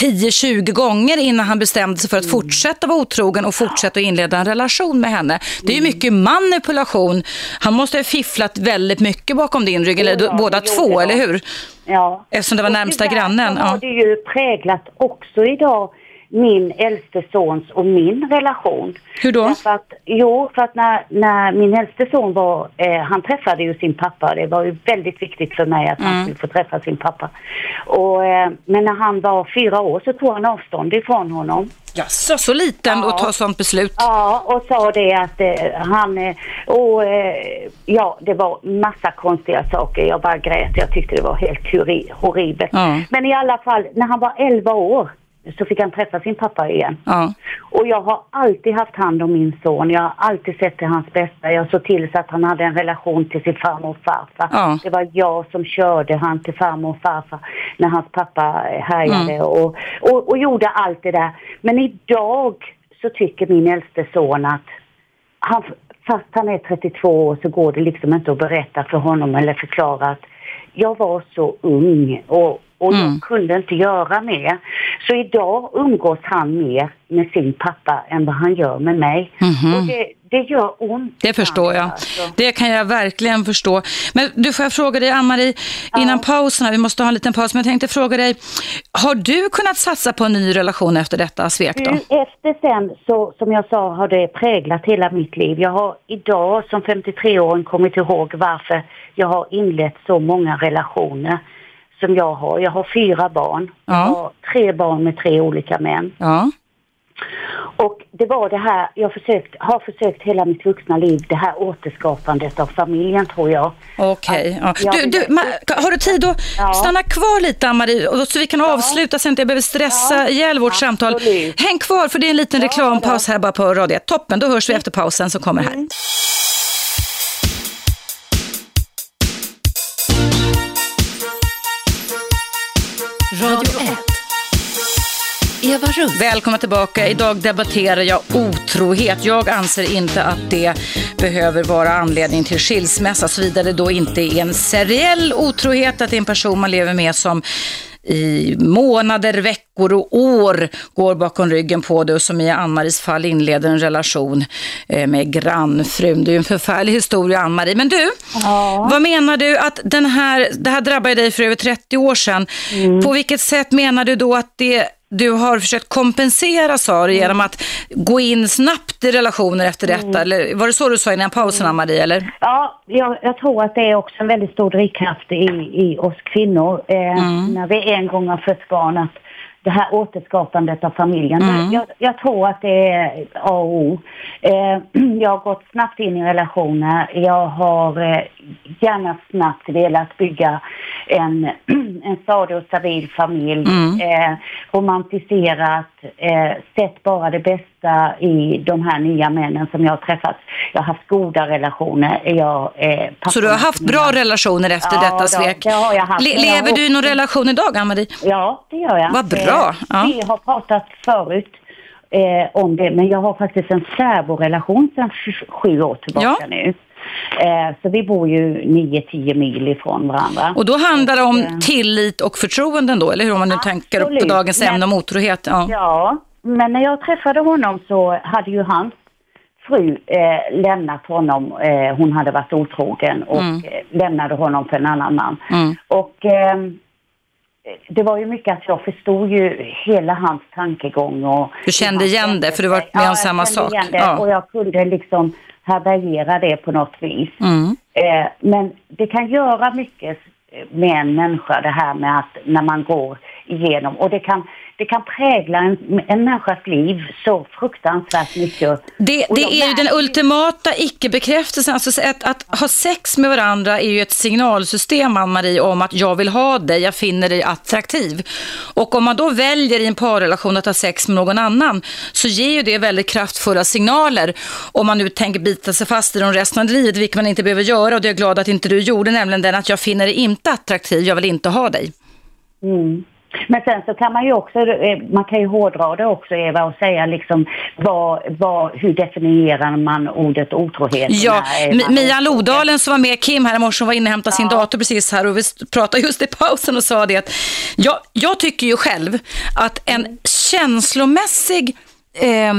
10-20 gånger innan han bestämde sig för att fortsätta vara otrogen och fortsätta att inleda en relation med henne. Det är ju mycket manipulation. Han måste ha fifflat väldigt mycket bakom din rygg, eller båda två, eller hur? Ja. Eftersom det var närmsta grannen. har Ja. det ju präglat också idag min äldste sons och min relation. Hur då? Därför att, jo, för att när, när min äldste son var, eh, han träffade ju sin pappa. Det var ju väldigt viktigt för mig att Mm. han skulle få träffa sin pappa. Och, eh, men när han var fyra år så tog han avstånd ifrån honom. Jaså, så liten Ja. att ta sånt beslut? Ja, och sa det att eh, han... Eh, och, eh, ja, det var massa konstiga saker. Jag bara grät. Jag tyckte det var helt horribelt. Ja. Men i alla fall, när han var 11 år så fick han träffa sin pappa igen. Ja. Och jag har alltid haft hand om min son. Jag har alltid sett till hans bästa. Jag såg till så att han hade en relation till sin farmor och farfar. Ja. Det var jag som körde han till farmor och farfar när hans pappa härjade Mm. och, och, och gjorde allt det där. Men idag så tycker min äldste son att han, fast han är 32 år så går det liksom inte att berätta för honom eller förklara att jag var så ung och, och Mm. jag kunde inte göra mer. Så idag umgås han mer med sin pappa än vad han gör med mig. Och det, det gör ont. Det förstår jag. Alltså. Det kan jag verkligen förstå. Men du, får jag fråga dig, Ann-Marie, innan pausen, vi måste ha en liten paus, men jag tänkte fråga dig, har du kunnat satsa på en ny relation efter detta svek då? Efter sen så, som jag sa, har det präglat hela mitt liv. Jag har idag som 53-åring kommit ihåg varför jag har inlett så många relationer som jag har. Jag har fyra barn. Ja. Jag har tre barn med tre olika män. Ja. Och det var det här, jag försökt, har försökt hela mitt vuxna liv, det här återskapandet av familjen tror jag. Okej. Ja. jag Du, du, har du tid att Ja. stanna kvar lite, Ann-Marie, så vi kan avsluta så jag inte behöver stressa Ja, ihjäl vårt samtal. absolut. Häng kvar, för det är en liten Ja, reklampaus här bara på Radio 1. Toppen, då hörs vi efter pausen som kommer här. Radio 1. Eva Russ. Välkomna tillbaka. Idag debatterar jag otrohet. Jag anser inte att det behöver vara anledning till skilsmässa såvida det då inte är en seriell otrohet, att det är en person man lever med som i månader, veckor och år går bakom ryggen på det och som i Ann-Maries fall inleder en relation eh, med grannfrun. Det är ju en förfärlig historia Ann-Marie. Men du, Ja. vad menar du att den här, det här drabbade dig för över 30 år sedan. På vilket sätt menar du då att det du har försökt kompensera sa du genom att gå in snabbt i relationer efter detta? Eller var det så du sa innan pausen Ann-Marie? Eller? Ja, jag, jag tror att det är också en väldigt stor drivkraft i, i oss kvinnor. Eh, När vi en gång har fött barn, att det här återskapandet av familjen. Jag, jag tror att det är A och O. Eh, *clears throat* jag har gått snabbt in i relationer. Jag har eh, gärna snabbt velat bygga en, *clears throat* en stadig och stabil familj. Eh, romantiserat, eh, sett bara det bästa i de här nya männen som jag har träffat. Jag har haft goda relationer. Jag, eh, Så du har haft bra relationer efter Ja, detta svek? det har jag haft. Le- Men jag lever du i någon relation idag Ann-Marie? Ja, det gör jag. Vad bra, Eh, ja. Vi har pratat förut eh, om det, men jag har faktiskt en särborelation sedan sj- sju år tillbaka Ja. nu. Eh, så vi bor ju 9-10 mil ifrån varandra. Och då handlar det eh, om tillit och förtroenden då, eller hur? Om man nu tänker upp på Absolut. dagens ämne om otrohet. Ja. Ja, men när jag träffade honom så hade ju hans fru eh, lämnat honom. Eh, hon hade varit otrogen och eh, lämnade honom för en annan man. Mm. Och eh, det var ju mycket att jag förstod ju hela hans tankegång. Och Du kände igen det, för du var med om jag samma sak. Ja. Och jag kunde liksom härbärgera det på något vis. Mm. Eh, men det kan göra mycket med en människa det här med att när man går igenom och det kan, det kan prägla en, en människas liv så fruktansvärt mycket. Det, det de är ju den ultimata icke-bekräftelsen. Alltså att, att ha sex med varandra är ju ett signalsystem, Ann-Marie, om att jag vill ha dig, jag finner dig attraktiv. Och om man då väljer i en parrelation att ha sex med någon annan så ger ju det väldigt kraftfulla signaler. Om man nu tänker bita sig fast i dem resten av livet, vilket man inte behöver göra. Och det är jag glad att inte du gjorde, nämligen den att jag finner dig inte attraktiv, jag vill inte ha dig. Mm. Men sen så kan man ju också, eh, man kan ju hårdra det också Eva och säga liksom vad, vad, hur definierar man ordet otrohet? Ja, Mia? Lodalen som var med Kim här i morse, hon var inne och hämtade sin dator precis här och vi pratade just i pausen och sa det att jag, jag tycker ju själv att en känslomässig eh,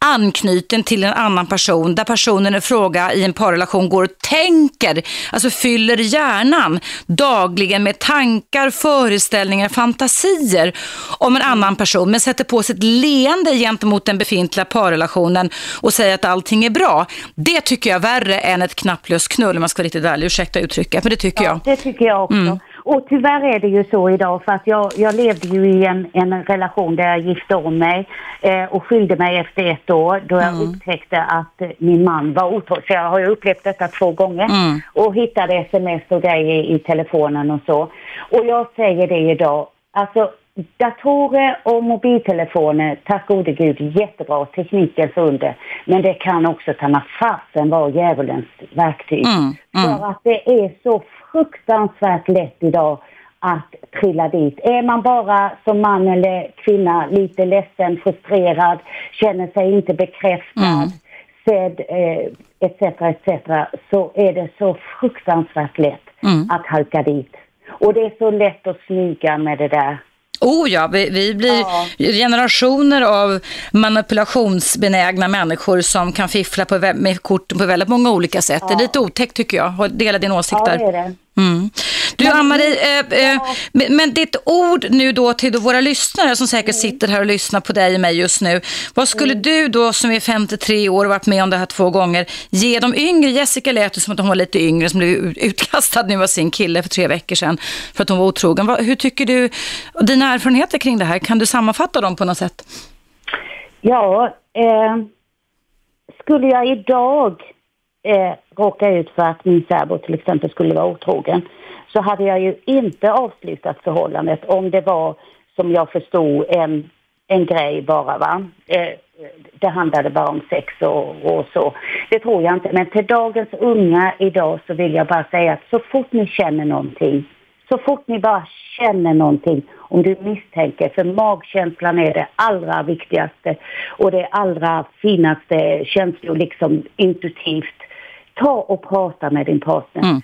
anknyten till en annan person där personen i fråga i en parrelation går och tänker, alltså fyller hjärnan dagligen med tankar, föreställningar, fantasier om en annan person men sätter på sig ett leende gentemot den befintliga parrelationen och säger att allting är bra. Det tycker jag är värre än ett knapplöst knull om man ska vara riktigt ärlig. Ursäkta uttrycket, men det tycker jag. Det tycker jag också. Mm. Och tyvärr är det ju så idag för att jag, jag levde ju i en, en relation där jag gifte om mig eh, och skilde mig efter ett år då jag Mm. upptäckte att eh, min man var otrogen. Så jag har ju upplevt detta två gånger Mm. och hittade sms och grejer i telefonen och så. Och jag säger det idag, alltså datorer och mobiltelefoner, tack gode gud, jättebra, teknikens under. Men det kan också ta fasen vara djävulens verktyg. Mm, mm. För att det är så fruktansvärt lätt idag att trilla dit. Är man bara som man eller kvinna lite ledsen, frustrerad, känner sig inte bekräftad, Mm. sedd eh, etc. etc. så är det så fruktansvärt lätt Mm. att halka dit. Och det är så lätt att smyga med det där. Oh ja, vi, vi blir Ja. generationer av manipulationsbenägna människor som kan fiffla på, med korten på väldigt många olika sätt. Det är lite otäckt tycker jag, dela din åsikt Ja, där. det är det. Mm. Du Ann-Marie, eh, eh, men- ditt ord nu då till våra lyssnare som säkert sitter här och lyssnar på dig och mig just nu. Vad skulle du då som är 53 år och varit med om det här två gånger ge de yngre? Jessica lät ju som att hon var lite yngre som blev utkastad nu av sin kille för tre veckor sedan för att hon var otrogen. Vad, hur tycker du, dina erfarenheter kring det här, kan du sammanfatta dem på något sätt? Ja, eh, skulle jag idag eh, råka ut för att min särbo till exempel skulle vara otrogen så hade jag ju inte avslutat förhållandet om det var som jag förstod en, en grej bara va. Eh, det handlade bara om sex och, och så. Det tror jag inte. Men till dagens unga idag så vill jag bara säga att så fort ni känner någonting Så fort ni bara känner någonting, om du misstänker, för magkänslan är det allra viktigaste och det allra finaste känslor liksom intuitivt ta och prata med din partner. Mm.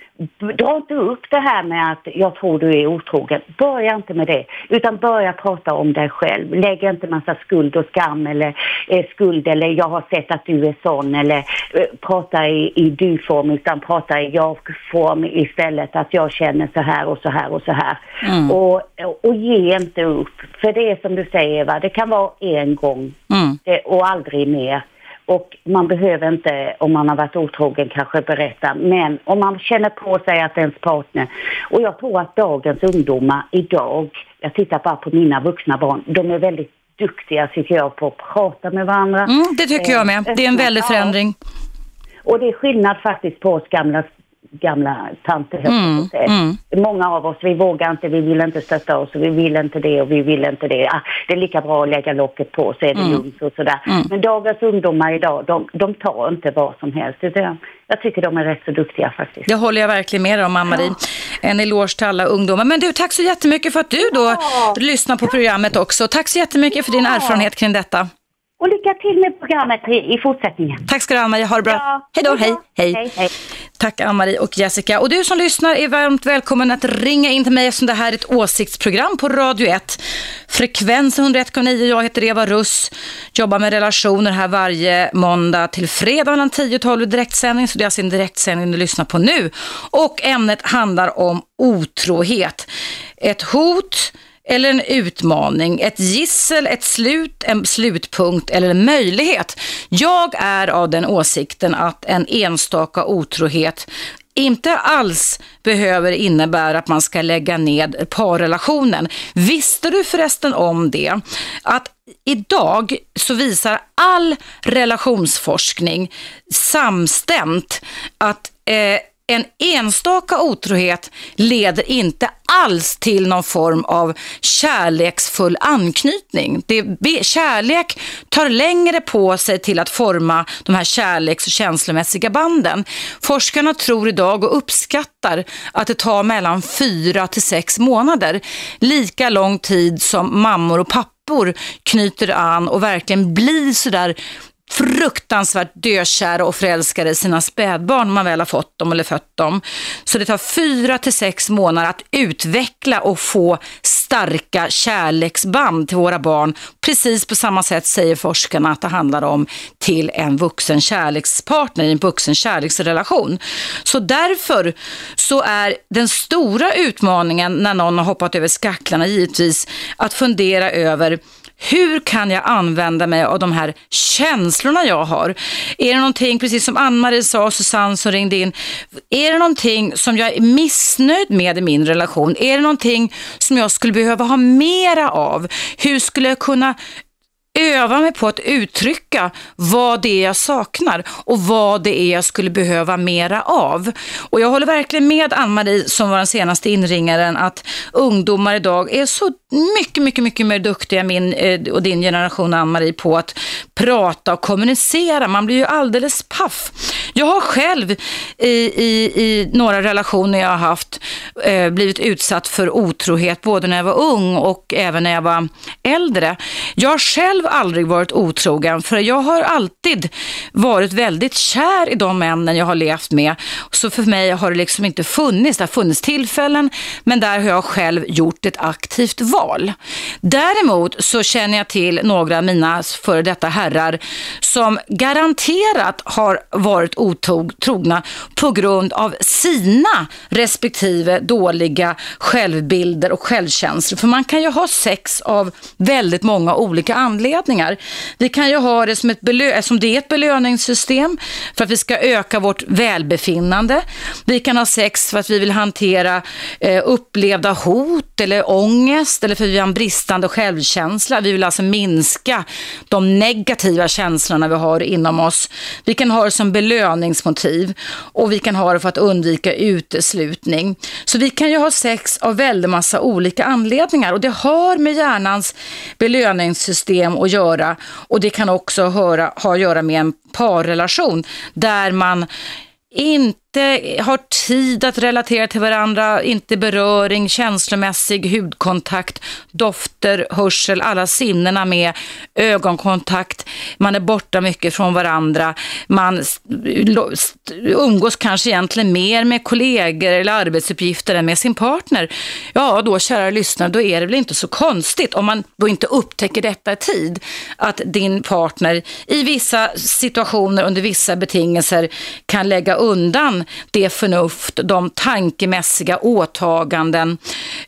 Dra inte upp det här med att jag tror du är otrogen. Börja inte med det, utan börja prata om dig själv. Lägg inte massa skuld och skam eller eh, skuld eller jag har sett att du är sån eller eh, prata i, i du-form utan prata i jag-form istället. Att jag känner så här och så här och så här. Mm. Och, och ge inte upp. För det är som du säger Eva, det kan vara en gång Mm. det, och aldrig mer. Och man behöver inte, om man har varit otrogen, kanske berätta. Men om man känner på sig att ens partner... Och jag tror att dagens ungdomar idag, jag tittar bara på mina vuxna barn, de är väldigt duktiga tycker jag på att prata med varandra. Mm, det tycker jag med. Det är en väldig förändring. Och det är skillnad faktiskt på oss gamla, gamla tanter. höll Mm, mm. Många av oss, vi vågar inte, vi vill inte stötta oss vi vill inte det och vi vill inte det. Ah, det är lika bra att lägga locket på så är det Mm. lugnt och sådär. Mm. Men dagens ungdomar idag, de, de tar inte vad som helst. Utan jag tycker de är rätt så duktiga faktiskt. Det håller jag verkligen med om, Ann-Marie. En eloge till alla ungdomar. Men du, tack så jättemycket för att du då Ja. lyssnar på programmet också. Tack så jättemycket för din Ja. erfarenhet kring detta. Och lycka till med programmet i, i fortsättningen. Tack ska du ha, Ann-Marie. Ha det bra. Ja. Hej då, hej. hej. hej, hej. Tack Ann-Marie och Jessica. Och du som lyssnar är varmt välkommen att ringa in till mig eftersom det här är ett åsiktsprogram på Radio 1. Frekvens 101,9. Jag heter Eva Russ. Jobbar med relationer här varje måndag till fredag mellan 10 och 12 i direktsändning. Så det är alltså en direktsändning du lyssnar på nu. Och ämnet handlar om otrohet. Ett hot eller en utmaning, ett gissel, ett slut, en slutpunkt eller en möjlighet. Jag är av den åsikten att en enstaka otrohet inte alls behöver innebära att man ska lägga ned parrelationen. Visste du förresten om det? Att idag så visar all relationsforskning samstämt att eh, en enstaka otrohet leder inte alls till någon form av kärleksfull anknytning. Det, kärlek tar längre på sig till att forma de här kärleks och känslomässiga banden. Forskarna tror idag och uppskattar att det tar mellan fyra till sex månader. Lika lång tid som mammor och pappor knyter an och verkligen blir sådär fruktansvärt dökära och förälskade i sina spädbarn när man väl har fått dem eller fött dem. Så det tar fyra till sex månader att utveckla och få starka kärleksband till våra barn. Precis på samma sätt säger forskarna att det handlar om till en vuxen kärlekspartner i en vuxen kärleksrelation. Så därför så är den stora utmaningen när någon har hoppat över skacklarna givetvis att fundera över hur kan jag använda mig av de här känslorna jag har? Är det någonting, precis som Ann-Marie sa och Susanne som ringde in, är det någonting som jag är missnöjd med i min relation? Är det någonting som jag skulle behöva ha mera av? Hur skulle jag kunna öva mig på att uttrycka vad det är jag saknar och vad det är jag skulle behöva mera av. Och jag håller verkligen med Ann-Marie som var den senaste inringaren att ungdomar idag är så mycket, mycket, mycket mer duktiga, min eh, och din generation Ann-Marie, på att prata och kommunicera. Man blir ju alldeles paff. Jag har själv i, i, i några relationer jag har haft eh, blivit utsatt för otrohet både när jag var ung och även när jag var äldre. Jag har själv aldrig varit otrogen för jag har alltid varit väldigt kär i de männen jag har levt med. Så för mig har det liksom inte funnits, det har funnits tillfällen men där har jag själv gjort ett aktivt val. Däremot så känner jag till några av mina före detta herrar som garanterat har varit otrogna på grund av sina respektive dåliga självbilder och självkänslor. För man kan ju ha sex av väldigt många olika anledningar. Vi kan ju ha det som, ett belö- som det är ett belöningssystem för att vi ska öka vårt välbefinnande. Vi kan ha sex för att vi vill hantera eh, upplevda hot eller ångest eller för att vi har en bristande självkänsla. Vi vill alltså minska de negativa känslorna vi har inom oss. Vi kan ha det som belöningsmotiv och vi kan ha det för att undvika uteslutning. Så vi kan ju ha sex av väldigt massa olika anledningar och det har med hjärnans belöningssystem att göra. Och det kan också höra, ha att göra med en parrelation där man inte inte har tid att relatera till varandra, inte beröring, känslomässig hudkontakt, dofter, hörsel, alla sinnena med, ögonkontakt, man är borta mycket från varandra, man umgås kanske egentligen mer med kollegor eller arbetsuppgifter än med sin partner. Ja, då kära lyssnare, då är det väl inte så konstigt om man då inte upptäcker detta i tid, att din partner i vissa situationer under vissa betingelser kan lägga undan det förnuft, de tankemässiga åtaganden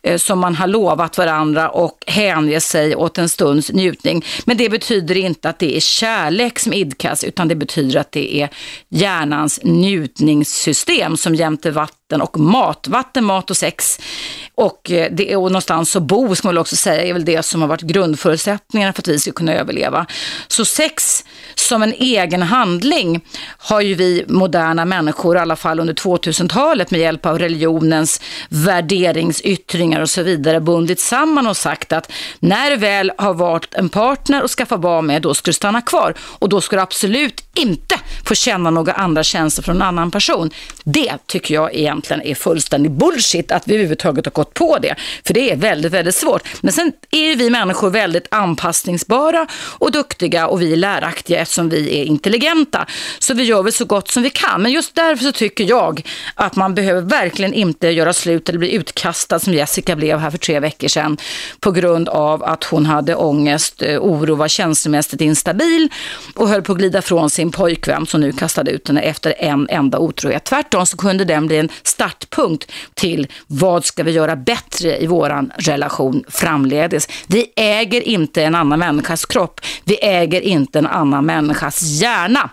eh, som man har lovat varandra och hänge sig åt en stunds njutning. Men det betyder inte att det är kärlek som idkas, utan det betyder att det är hjärnans njutningssystem som jämte vatten och mat, vatten, mat och sex och eh, det är och någonstans att bo, ska man väl också säga, är väl det som har varit grundförutsättningarna för att vi ska kunna överleva. Så sex som en egen handling har ju vi moderna människor, i alla fall under 2000-talet med hjälp av religionens värderingsyttringar och så vidare, bundit samman och sagt att när du väl har valt en partner och skaffat barn med, då ska du stanna kvar. Och då ska du absolut inte få känna några andra känslor från en annan person. Det tycker jag är egentligen är fullständig bullshit att vi överhuvudtaget har gått på det. För det är väldigt, väldigt svårt. Men sen är vi människor väldigt anpassningsbara och duktiga och vi är läraktiga eftersom vi är intelligenta. Så vi gör väl så gott som vi kan. Men just därför så tycker jag att man behöver verkligen inte göra slut eller bli utkastad som Jessica blev här för tre veckor sedan på grund av att hon hade ångest, eh, oro, var känslomässigt instabil och höll på att glida från sin pojkvän som nu kastade ut henne efter en enda otrohet. Tvärtom så kunde den bli en startpunkt till vad ska vi göra bättre i våran relation framledes. Vi äger inte en annan människas kropp. Vi äger inte en annan människas hjärna.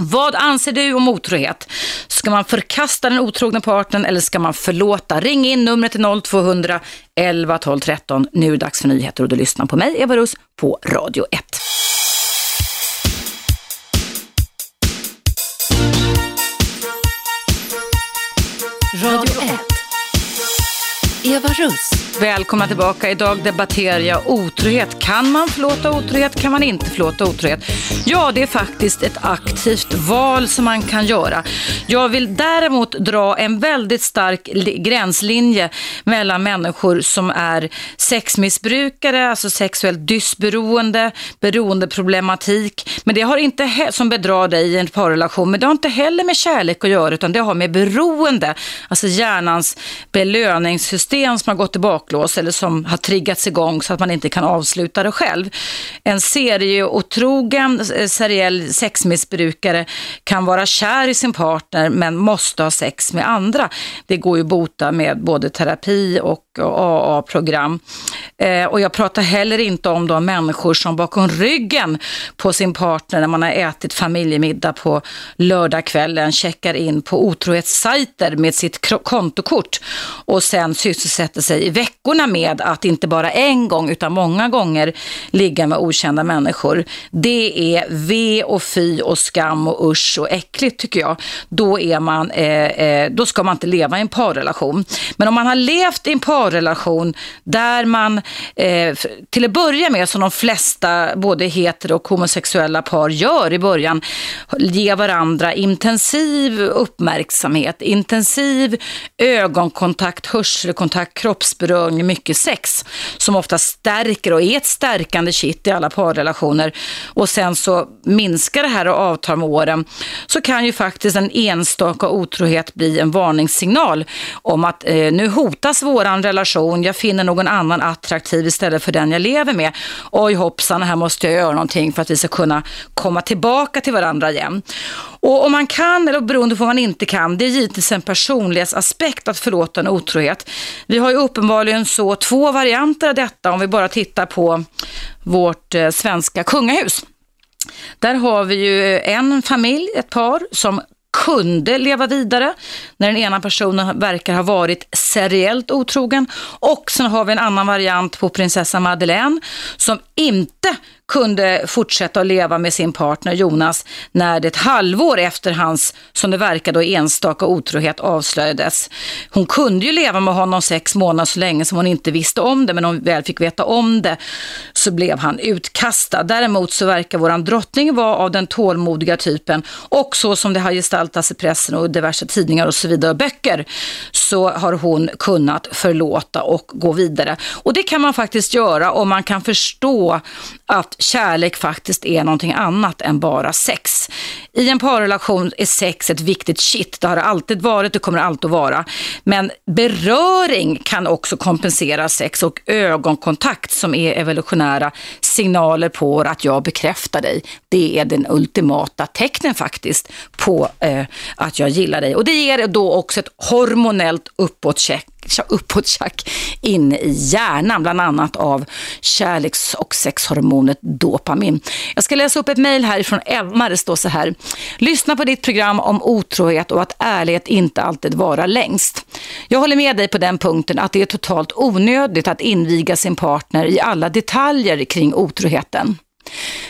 Vad anser du om otrohet? Ska man förkasta den otrogna partnern eller ska man förlåta? Ring in numret till 0200 11 12 13. Nu är det dags för nyheter och du lyssnar på mig, Eva Russ, på Radio 1. Radio 1. Eva Russ. Välkomna tillbaka. Idag debatterar jag otrohet. Kan man förlåta otrohet? Kan man inte förlåta otrohet? Ja, det är faktiskt ett aktivt val som man kan göra. Jag vill däremot dra en väldigt stark gränslinje mellan människor som är sexmissbrukare, alltså sexuellt dysberoende, beroendeproblematik. Men det har inte, som bedrar dig i en parrelation, men det har inte heller med kärlek att göra, utan det har med beroende, alltså hjärnans belöningssystem som har gått i baklås eller som har triggats igång så att man inte kan avsluta det själv. En serieotrogen eh, seriell sexmissbrukare kan vara kär i sin partner men måste ha sex med andra. Det går ju att bota med både terapi och och AA-program. Eh, och jag pratar heller inte om de människor som bakom ryggen på sin partner när man har ätit familjemiddag på lördagskvällen checkar in på otrohetssajter med sitt kontokort och sen sysselsätter sig i veckorna med att inte bara en gång utan många gånger ligga med okända människor. Det är ve och fy och skam och usch och äckligt tycker jag. Då, är man, eh, eh, då ska man inte leva i en parrelation. Men om man har levt i en parrelation där man eh, till att börja med, som de flesta både heter och homosexuella par gör i början, ge varandra intensiv uppmärksamhet, intensiv ögonkontakt, hörselkontakt, kroppsberöring, mycket sex som ofta stärker och är ett stärkande kitt i alla parrelationer. Och sen så minskar det här och avtar med åren så kan ju faktiskt en enstaka otrohet bli en varningssignal om att eh, nu hotas våran relation, jag finner någon annan attraktiv istället för den jag lever med. Oj hoppsan, här måste jag göra någonting för att vi ska kunna komma tillbaka till varandra igen. Och om man kan, eller beroende på vad man inte kan, det är givetvis en personlighetsaspekt att förlåta en otrohet. Vi har ju uppenbarligen så två varianter av detta om vi bara tittar på vårt eh, svenska kungahus. Där har vi ju en familj, ett par, som kunde leva vidare när den ena personen verkar ha varit seriellt otrogen. Och sen har vi en annan variant på prinsessa Madeleine som inte kunde fortsätta att leva med sin partner Jonas när det ett halvår efter hans, som det verkade, enstaka otrohet avslöjades. Hon kunde ju leva med honom sex månader så länge som hon inte visste om det, men om hon väl fick veta om det så blev han utkastad. Däremot så verkar våran drottning vara av den tålmodiga typen och så som det har gestaltats i pressen och diverse tidningar och så vidare och böcker så har hon kunnat förlåta och gå vidare. Och det kan man faktiskt göra om man kan förstå att kärlek faktiskt är någonting annat än bara sex. I en parrelation är sex ett viktigt shit. Det har det alltid varit, det kommer alltid att vara. Men beröring kan också kompensera sex och ögonkontakt som är evolutionära signaler på att jag bekräftar dig. Det är den ultimata tecknen faktiskt på eh, att jag gillar dig. Och det ger då också ett hormonellt uppåtcheck uppåttjack inne i hjärnan, bland annat av kärleks och sexhormonet dopamin. Jag ska läsa upp ett mejl härifrån Emma, det står så här. Lyssna på ditt program om otrohet och att ärlighet inte alltid vara längst. Jag håller med dig på den punkten att det är totalt onödigt att inviga sin partner i alla detaljer kring otroheten.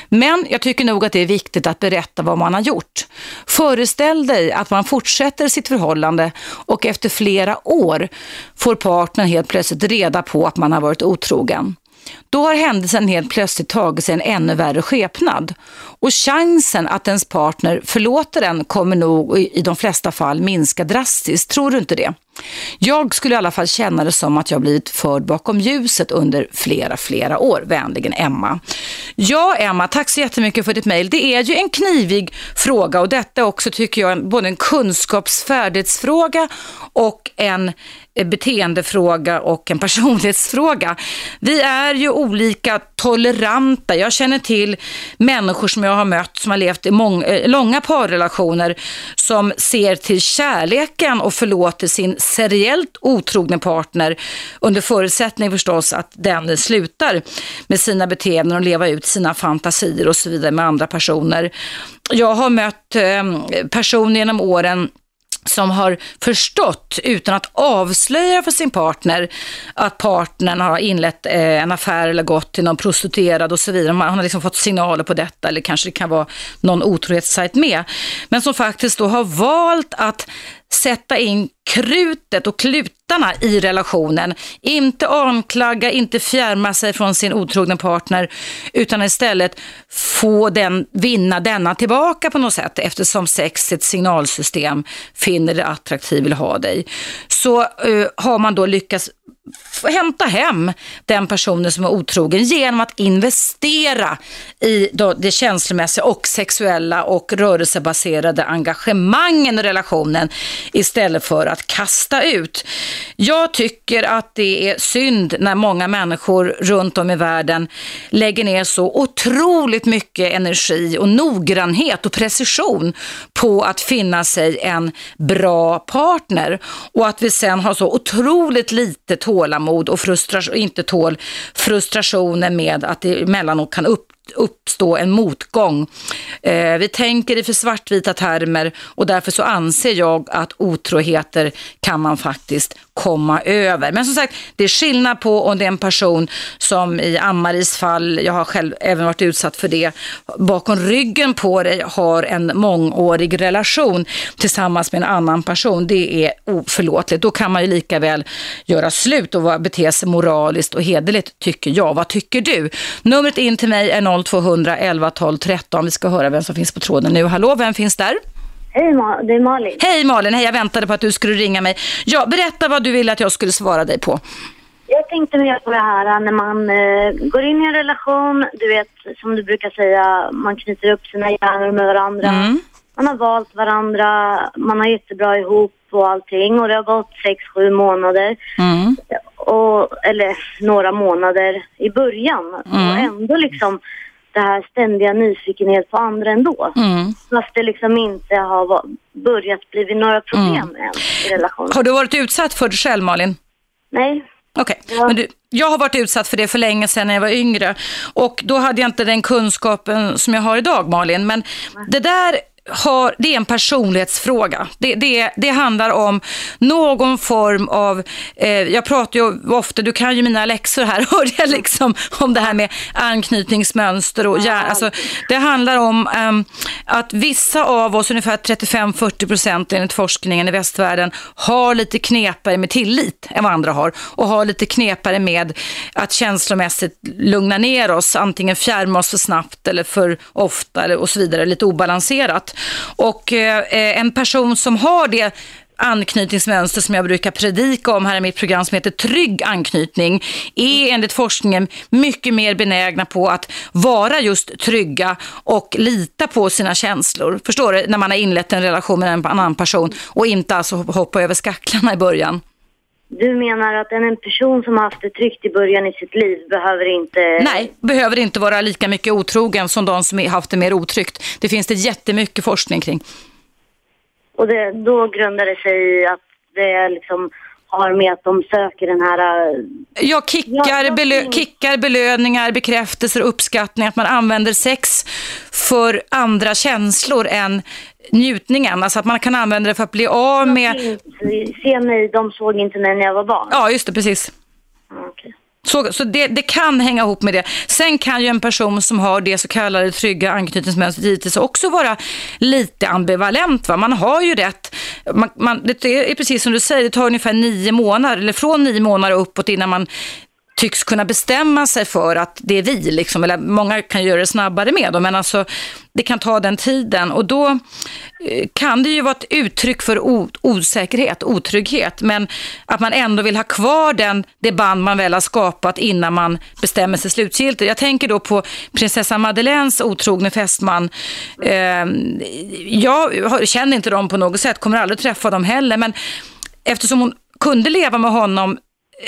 Men jag tycker nog att det är viktigt att berätta vad man har gjort. Föreställ dig att man fortsätter sitt förhållande och efter flera år får partnern helt plötsligt reda på att man har varit otrogen. Då har händelsen helt plötsligt tagit sig en ännu värre skepnad. Och chansen att ens partner förlåter en kommer nog i de flesta fall minska drastiskt. Tror du inte det? Jag skulle i alla fall känna det som att jag blivit förd bakom ljuset under flera, flera år. Vänligen Emma. Ja, Emma, tack så jättemycket för ditt mejl. Det är ju en knivig fråga och detta också tycker jag både en kunskapsfärdighetsfråga och en eh, beteendefråga och en *laughs* personlighetsfråga. Vi är ju olika toleranta. Jag känner till människor som jag har mött som har levt i många, eh, långa parrelationer som ser till kärleken och förlåter sin seriellt otrogne partner under förutsättning förstås att den slutar med sina beteenden och leva ut sina fantasier och så vidare med andra personer. Jag har mött eh, personer genom åren som har förstått utan att avslöja för sin partner att partnern har inlett eh, en affär eller gått till någon prostituerad och så vidare. Man har liksom fått signaler på detta eller kanske det kan vara någon otrohetssajt med. Men som faktiskt då har valt att sätta in krutet och klutarna i relationen. Inte anklaga, inte fjärma sig från sin otrogna partner utan istället få den, vinna denna tillbaka på något sätt eftersom sex ett signalsystem, finner det attraktivt, vill ha dig. Så uh, har man då lyckats hämta hem den personen som är otrogen genom att investera i det känslomässiga och sexuella och rörelsebaserade engagemangen i relationen istället för att kasta ut. Jag tycker att det är synd när många människor runt om i världen lägger ner så otroligt mycket energi och noggrannhet och precision på att finna sig en bra partner och att vi sen har så otroligt lite tålamod och frustration, inte tål frustrationen med att det emellanåt kan upp uppstå en motgång. Eh, vi tänker i för svartvita termer och därför så anser jag att otroheter kan man faktiskt komma över. Men som sagt, det är skillnad på om det är en person som i Amaris fall, jag har själv även varit utsatt för det, bakom ryggen på dig har en mångårig relation tillsammans med en annan person. Det är oförlåtligt. Då kan man ju lika väl göra slut och bete sig moraliskt och hederligt, tycker jag. Vad tycker du? Numret in till mig är 0200 11 12 13. Vi ska höra vem som finns på tråden nu. Hallå, vem finns där? Hej, det är Malin. Hej Malin, hej jag väntade på att du skulle ringa mig. Ja, berätta vad du ville att jag skulle svara dig på. Jag tänkte mer på det här när man eh, går in i en relation, du vet som du brukar säga, man knyter upp sina hjärnor med varandra. Mm. Man har valt varandra, man har jättebra ihop och allting och det har gått sex, sju månader. Mm. Och, eller några månader i början. Mm. Och ändå liksom det här ständiga nyfikenhet på andra ändå. Mm. Fast det liksom inte har börjat bli några problem än i relationen. Har du varit utsatt för det själv Malin? Nej. Okej, Ja. men du, jag har varit utsatt för det för länge sedan när jag var yngre och då hade jag inte den kunskapen som jag har idag Malin. Men det där har, det är en personlighetsfråga. Det, det, det handlar om någon form av, eh, jag pratar ju ofta, du kan ju mina läxor här, *laughs* hörde jag liksom om det här med anknytningsmönster och hjärn, alltså, det handlar om eh, att vissa av oss, ungefär 35-40 procent enligt forskningen i västvärlden, har lite knepare med tillit än vad andra har och har lite knepare med att känslomässigt lugna ner oss, antingen fjärma oss för snabbt eller för ofta eller, och så vidare, lite obalanserat. Och eh, en person som har det anknytningsmönster som jag brukar predika om här i mitt program som heter Trygg anknytning är enligt forskningen mycket mer benägna på att vara just trygga och lita på sina känslor. Förstår du? När man har inlett en relation med en annan person och inte alltså hoppa över skacklarna i början. Du menar att en person som har haft det tryggt i början i sitt liv behöver inte... Nej, behöver inte vara lika mycket otrogen som de som har haft det mer otryggt. Det finns det jättemycket forskning kring. Och det, då grundar det sig i att det liksom har med att de söker den här... Ja, kickar, belö kickar, belöningar, bekräftelser, uppskattning, att man använder sex för andra känslor än njutningen. Alltså att man kan använda det för att bli av med... Se mig, de såg inte när jag var barn. Ja, just det, precis. Okay. Så, så det, det, kan hänga ihop med det. Sen kan ju en person som har det så kallade trygga anknytningsmönstret givetvis också vara lite ambivalent. Va? Man har ju rätt, man, man, det är precis som du säger, det tar ungefär nio månader, eller från nio månader uppåt innan man tycks kunna bestämma sig för att det är vi. Liksom. Eller många kan göra det snabbare med dem, men alltså, det kan ta den tiden. Och då eh, kan det ju vara ett uttryck för osäkerhet, otrygghet, men att man ändå vill ha kvar den, det band man väl har skapat innan man bestämmer sig slutgiltigt. Jag tänker då på prinsessa Madeleines otrogne fästman. Ehm, jag känner inte dem på något sätt, kommer aldrig träffa dem heller, men eftersom hon kunde leva med honom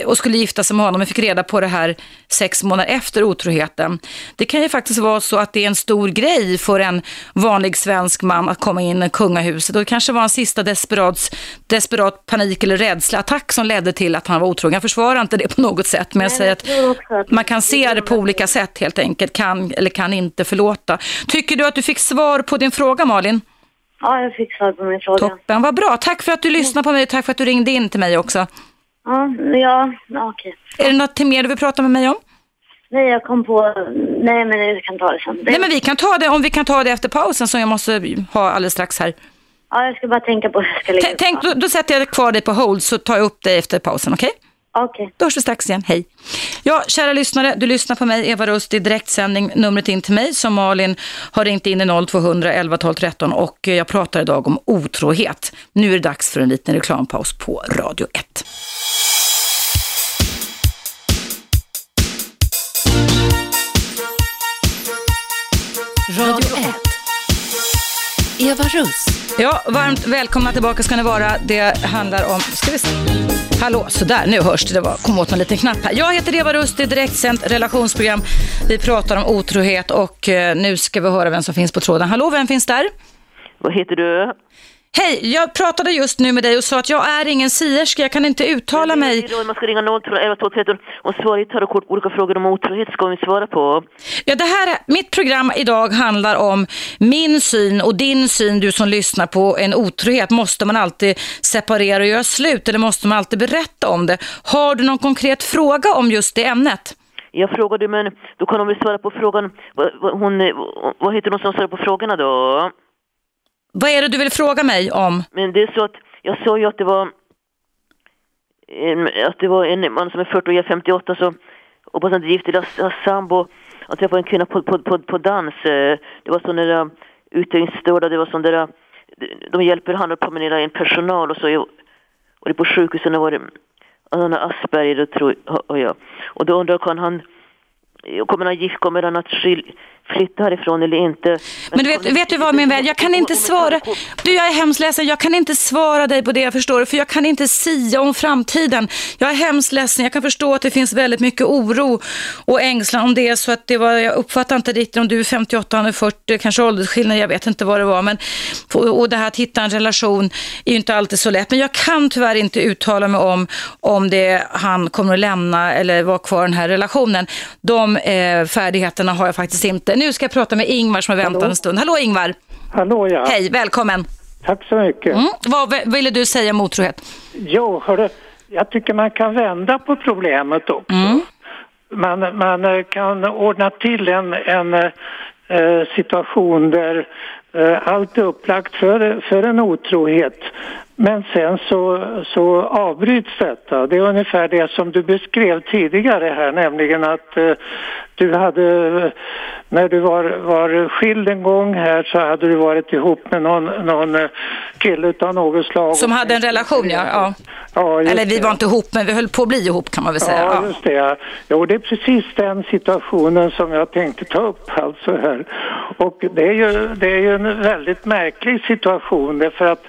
och skulle gifta sig med honom och fick reda på det här sex månader efter otroheten. Det kan ju faktiskt vara så att det är en stor grej för en vanlig svensk man att komma in i kungahuset. Och det kanske var en sista desperat, desperat panik eller rädsleattack som ledde till att han var otrogen. Jag försvarar inte det på något sätt, men jag säger att man kan se det på olika sätt helt enkelt. Kan eller kan inte förlåta. Tycker du att du fick svar på din fråga Malin? Ja, jag fick svar på min fråga. Toppen, vad bra. Tack för att du lyssnade på mig och tack för att du ringde in till mig också. Ja, ja, okej. Är det något mer du vill prata med mig om? Nej, jag kom på... Nej, men vi kan ta det sen. Nej, men vi kan ta det om vi kan ta det efter pausen som jag måste ha alldeles strax här. Ja, jag ska bara tänka på hur jag ska lägga Tänk, då, då sätter jag kvar dig på hold så tar jag upp dig efter pausen, okej? Okay? Okej. Okay. Då hörs vi strax igen. Hej. Ja, kära lyssnare, du lyssnar på mig, Eva Rust, i direktsändning. Numret in till mig som Malin har ringt in i 0200 11 12 13 och jag pratar idag om otrohet. Nu är det dags för en liten reklampaus på Radio 1. Radio 1. Eva Russ. Ja, varmt välkomna tillbaka ska ni vara. Det handlar om, ska vi se. Hallå, sådär, nu hörs det. Det var, kom åt en liten knapp här. Jag heter Eva Rust, det är direktsänt relationsprogram. Vi pratar om otrohet och eh, nu ska vi höra vem som finns på tråden. Hallå, vem finns där? Vad heter du? Hej, jag pratade just nu med dig och sa att jag är ingen sierska, jag kan inte uttala mig. Man ska ringa 011 213 och svara tar kort olika frågor om otrohet ska vi svara på. Ja, det här, mitt program idag handlar om min syn och din syn, du som lyssnar på en otrohet. Måste man alltid separera och göra slut eller måste man alltid berätta om det? Har du någon konkret fråga om just det ämnet? Jag frågade, men då kan hon väl svara på frågan. Hon, vad heter hon som svarar på frågorna då? Vad är det du vill fråga mig om? Men det är så att jag sa ju att det var att det var en man som är 40 och jag är 58 så hoppas han inte gift eller sambo. Han träffade en kvinna på, på, på, på dans. Eh, det var sådana där eh, utvecklingsstörda, det var sådana där eh, de hjälper han att promenera en personal och så och det på sjukhusen var det alltså, han har Asperger tror jag. Och då undrar kan han kommer han gift, kommer han att skilja flytta härifrån eller inte. Men, men du vet, vet du vad min vän, jag kan inte svara. Du, jag är hemskt ledsen, jag kan inte svara dig på det jag förstår, för jag kan inte sia om framtiden. Jag är hemskt ledsen, jag kan förstå att det finns väldigt mycket oro och ängslan om det är så att det var, jag uppfattar inte riktigt om du är 58, han är 40, kanske åldersskillnad, jag vet inte vad det var. Men, och det här att hitta en relation är ju inte alltid så lätt. Men jag kan tyvärr inte uttala mig om om det han kommer att lämna eller vara kvar i den här relationen. De eh, färdigheterna har jag faktiskt inte. Nu ska jag prata med Ingvar som har väntat en stund. Hallå Ingvar! Hallå ja. Hej, välkommen. Tack så mycket. Mm. Vad ville du säga om otrohet? Jo, hörru, jag tycker man kan vända på problemet också. Man, man eh, kan ordna till en, en eh, situation där eh, allt är upplagt för, för en otrohet. Men sen så, så avbryts detta. Det är ungefär det som du beskrev tidigare här, nämligen att eh, du hade, när du var, var skild en gång här så hade du varit ihop med någon, någon eh, kille av något slag. Som hade en relation, ja. ja. Ja, Eller vi det. var inte ihop, men vi höll på att bli ihop kan man väl säga. Ja, Ja. just det. Jo, det är precis den situationen som jag tänkte ta upp alltså här. Och det är ju, det är ju en väldigt märklig situation därför att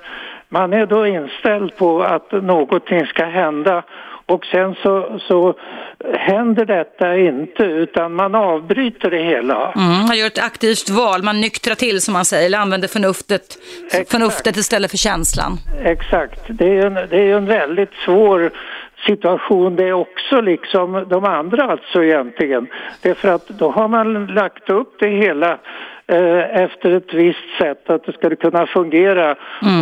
man är då inställd på att någonting ska hända och sen så, så händer detta inte utan man avbryter det hela. Mm, man gör ett aktivt val, man nyktrar till som man säger, eller använder förnuftet, förnuftet istället för känslan. Exakt. Det är en, det är en väldigt svår situation det är också liksom de andra alltså egentligen. Därför att då har man lagt upp det hela eh, efter ett visst sätt att det ska kunna fungera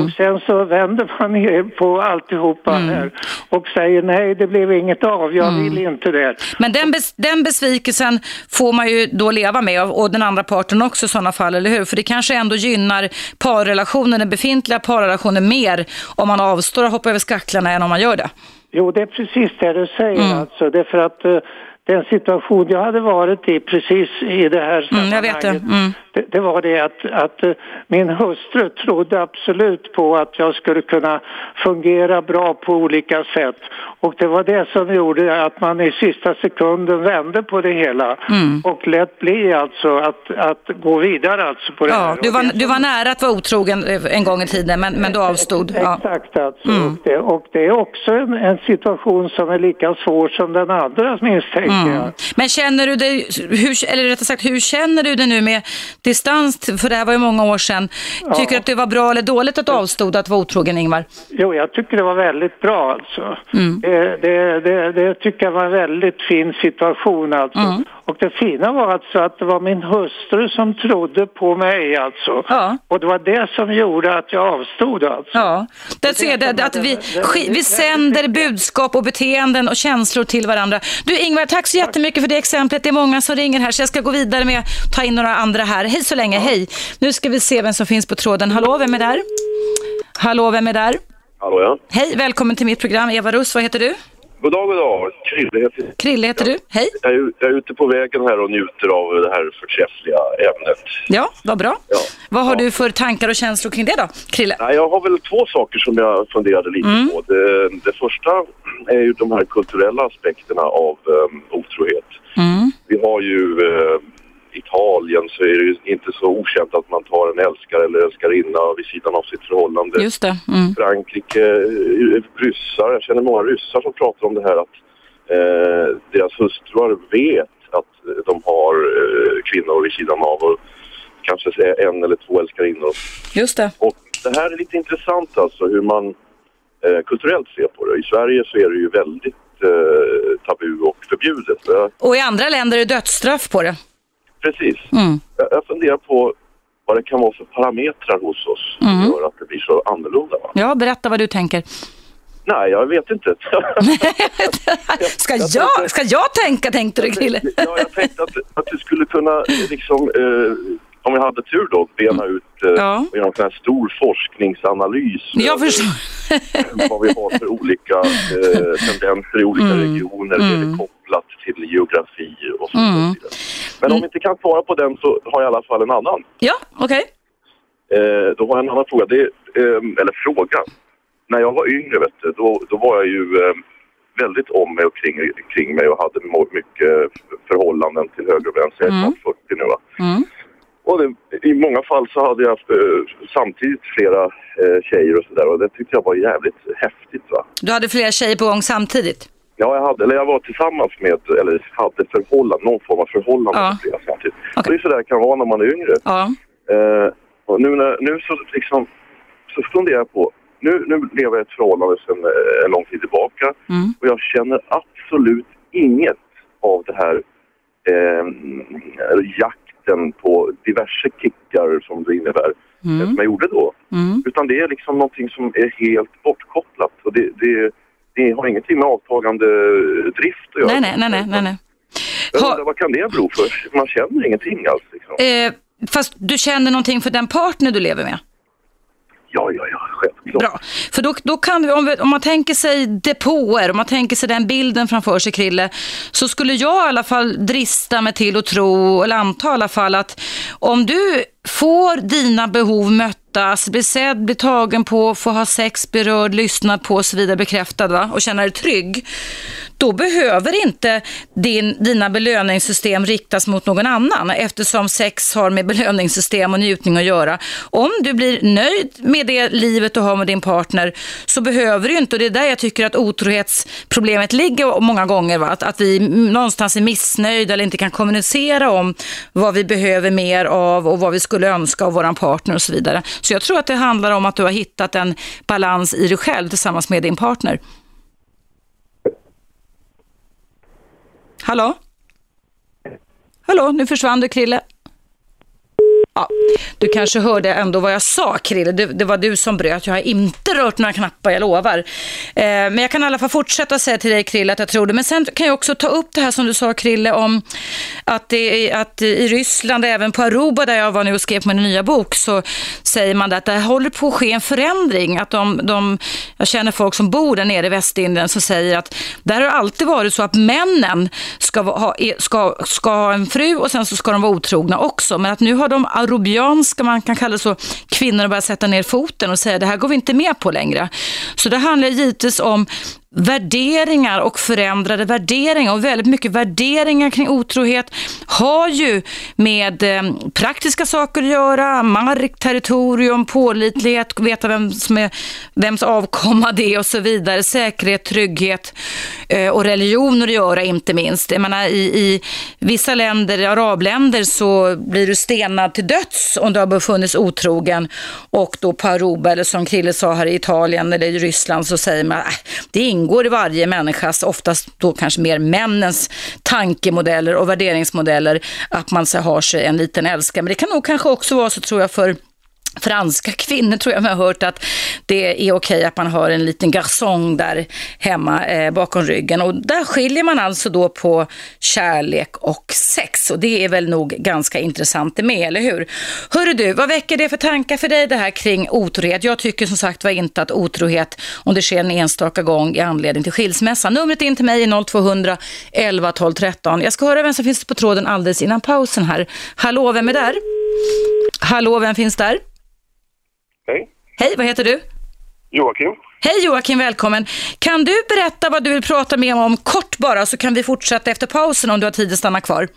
och sen så vänder man på alltihopa här och säger nej det blev inget av, jag vill inte det. Men den, bes, den besvikelsen får man ju då leva med och, den andra parten också i sådana fall, eller hur? För det kanske ändå gynnar parrelationen, den befintliga parrelationen mer om man avstår och hoppar över skacklarna än om man gör det. Jo, det är precis det du säger alltså. Det är för att eh, den situation jag hade varit i precis i det här Mm, jag vet det. sammanhanget, Mm. Det, var det att, att eh, min hustru trodde absolut på att jag skulle kunna fungera bra på olika sätt. Och det var det som gjorde att man i sista sekunden vände på det hela Mm. och lät bli alltså att, att gå vidare alltså på det Ja, här. du var, du var nära att vara otrogen eh, en gång i tiden, men, men du avstod. Ja. Exakt alltså. Mm. Och, det, och det är också en, en situation som är lika svår som den andra misstänker Mm. jag. Men känner du dig, hur, eller rättare sagt, hur känner du dig nu med distans? För det här var ju många år sedan. Tycker du att det var bra eller dåligt att du avstod att vara otrogen, Ingvar? Jo, jag tycker det var väldigt bra alltså. Mm. Det, det, det, det tycker jag var en väldigt fin situation alltså. Mm. Och det fina var alltså att det var min hustru som trodde på mig alltså. Ja. Och det var det som gjorde att jag avstod alltså. Ja, det ser det, att vi, vi sänder budskap och beteenden och känslor till varandra. Du Ingvar, tack så jättemycket för det exemplet. Det är många som ringer här så jag ska gå vidare med att ta in några andra här. Hej så länge, hej. Nu ska vi se vem som finns på tråden. Hallå, vem är där? Hallå, vem är där? Hallå ja. Hej, välkommen till mitt program. Eva Russ, vad heter du? God dag, god dag. Krille heter. Krille heter du. Hej. Jag är, jag är ute på vägen här och njuter av det här förträffliga ämnet. Ja, vad bra. Ja. Vad har du för tankar och känslor kring det då, Krille? Nej, jag har väl två saker som jag funderade lite Mm. på. Det, det första är ju de här kulturella aspekterna av um, otrohet. Mm. Vi har ju eh, Italien så är det ju inte så okänt att man tar en älskare eller älskarinna vid sidan av sitt förhållande. Just det. Mm. Frankrike, eh, ryssar, jag känner många ryssar som pratar om det här att eh, deras hustrur vet att de har eh, kvinnor vid sidan av och kanske en eller två älskarinnor. Just det. Och det här är lite intressant alltså hur man eh, kulturellt ser på det. I Sverige så är det ju väldigt eh, tabu och förbjudet. Och i andra länder är det dödsstraff på det. Precis. Mm. Jag, jag funderar på vad det kan vara för parametrar hos oss Mm. som gör att det blir så annorlunda. Va? Ja, berätta vad du tänker. Nej, jag vet inte. *laughs* Ska jag, ska jag tänka, tänkte du Krille? Ja, jag tänkte att, att du skulle kunna liksom, eh, om jag hade tur då, bena ut eh, Ja. och göra en sån här stor forskningsanalys. Jag över förstår. vad vi har för olika eh, *laughs* tendenser i olika Mm. regioner. Det är kopplat till geografi och så Mm. vidare. Men om vi inte kan svara på den så har jag i alla fall en annan. Ja, okej. Eh, då har jag en annan fråga. Det, eh, eller fråga. När jag var yngre, vet du, då, då var jag ju eh, väldigt om mig och kring, kring mig och hade mycket förhållanden till höger och vänster. Jag är Mm. snart 40 nu. Va? Mm. Och det, I många fall så hade jag eh, samtidigt flera eh, tjejer och sådär och det tyckte jag var jävligt häftigt. Va? Du hade flera tjejer på gång samtidigt? Ja, jag, hade, eller jag var tillsammans med, eller hade förhållande, någon form av förhållande Ja. med flera samtidigt. Okej. Det är så där det kan vara när man är yngre. Ja. Eh, och nu, när, nu så, liksom, så funderar jag på, nu, nu lever jag i ett förhållande sedan eh, en lång tid tillbaka Mm. och jag känner absolut inget av det här eh, jakten på diverse kickar som det innebär. det som jag gjorde då. Utan det är liksom någonting som är helt bortkopplat. Och det, det, det har ingenting med avtagande drift att göra. Nej, nej, nej, nej, nej. Ha- undrar, vad kan det bero för? Man känner ingenting alls. Liksom. Eh, fast du känner någonting för den partner du lever med? Bra. För då, då kan vi, om, vi, om man tänker sig depåer, om man tänker sig den bilden framför sig Krille, så skulle jag i alla fall drista mig till att tro, eller anta i alla fall att om du får dina behov möttas, bli sedd, bli tagen på, få ha sex, berörd, lyssnad på och så vidare, bekräftad va? och känna dig trygg, då behöver inte din, dina belöningssystem riktas mot någon annan eftersom sex har med belöningssystem och njutning att göra. Om du blir nöjd med det livet du har med din partner så behöver du inte, och det är där jag tycker att otrohetsproblemet ligger många gånger, va? Att, att vi någonstans är missnöjda eller inte kan kommunicera om vad vi behöver mer av och vad vi skulle önska av våran partner och så vidare. Så jag tror att det handlar om att du har hittat en balans i dig själv tillsammans med din partner. Hallå? Hallå, nu försvann du Krille. Ja, du kanske hörde ändå vad jag sa Krille. Det, det var du som bröt. Jag har inte rört några knappar, jag lovar. Eh, men jag kan i alla fall fortsätta säga till dig Krille att jag tror det. Men sen kan jag också ta upp det här som du sa Krille om att, det, att i Ryssland, även på Aruba där jag var nu och skrev på min nya bok, så säger man att det håller på att ske en förändring. Att de, de, jag känner folk som bor där nere i Västindien som säger att där har det alltid varit så att männen ska ha, ska, ska ha en fru och sen så ska de vara otrogna också. Men att nu har de arubianska, man kan kalla det så, kvinnor börjat sätta ner foten och säga det här går vi inte med på längre. Så det handlar givetvis om värderingar och förändrade värderingar. Och väldigt mycket värderingar kring otrohet har ju med eh, praktiska saker att göra, mark, territorium, pålitlighet, veta vem som är, vems avkomma det är och så vidare, säkerhet, trygghet eh, och religioner att göra inte minst. Jag menar, i, I vissa länder, arabländer, så blir du stenad till döds om du har befunnits otrogen. Och då på Aruba eller som Krille sa här i Italien eller i Ryssland så säger man äh, att är det ingår i varje människas, oftast då kanske mer männens tankemodeller och värderingsmodeller att man så har sig en liten älskare. Men det kan nog kanske också vara så tror jag för franska kvinnor tror jag mig har hört att det är okej att man har en liten garçon där hemma eh, bakom ryggen. Och där skiljer man alltså då på kärlek och sex. Och det är väl nog ganska intressant det med, eller hur? Hörru du, vad väcker det för tankar för dig det här kring otrohet? Jag tycker som sagt var inte att otrohet, om det sker en enstaka gång i anledning till skilsmässa. Numret in till mig är 0200 11 12 13. Jag ska höra vem som finns på tråden alldeles innan pausen här. Hallå, vem är där? Hallå, vem finns där? Hej, Hej, vad heter du? Joakim. Hej Joakim, välkommen. Kan du berätta vad du vill prata med mig om kort bara så kan vi fortsätta efter pausen om du har tid att stanna kvar.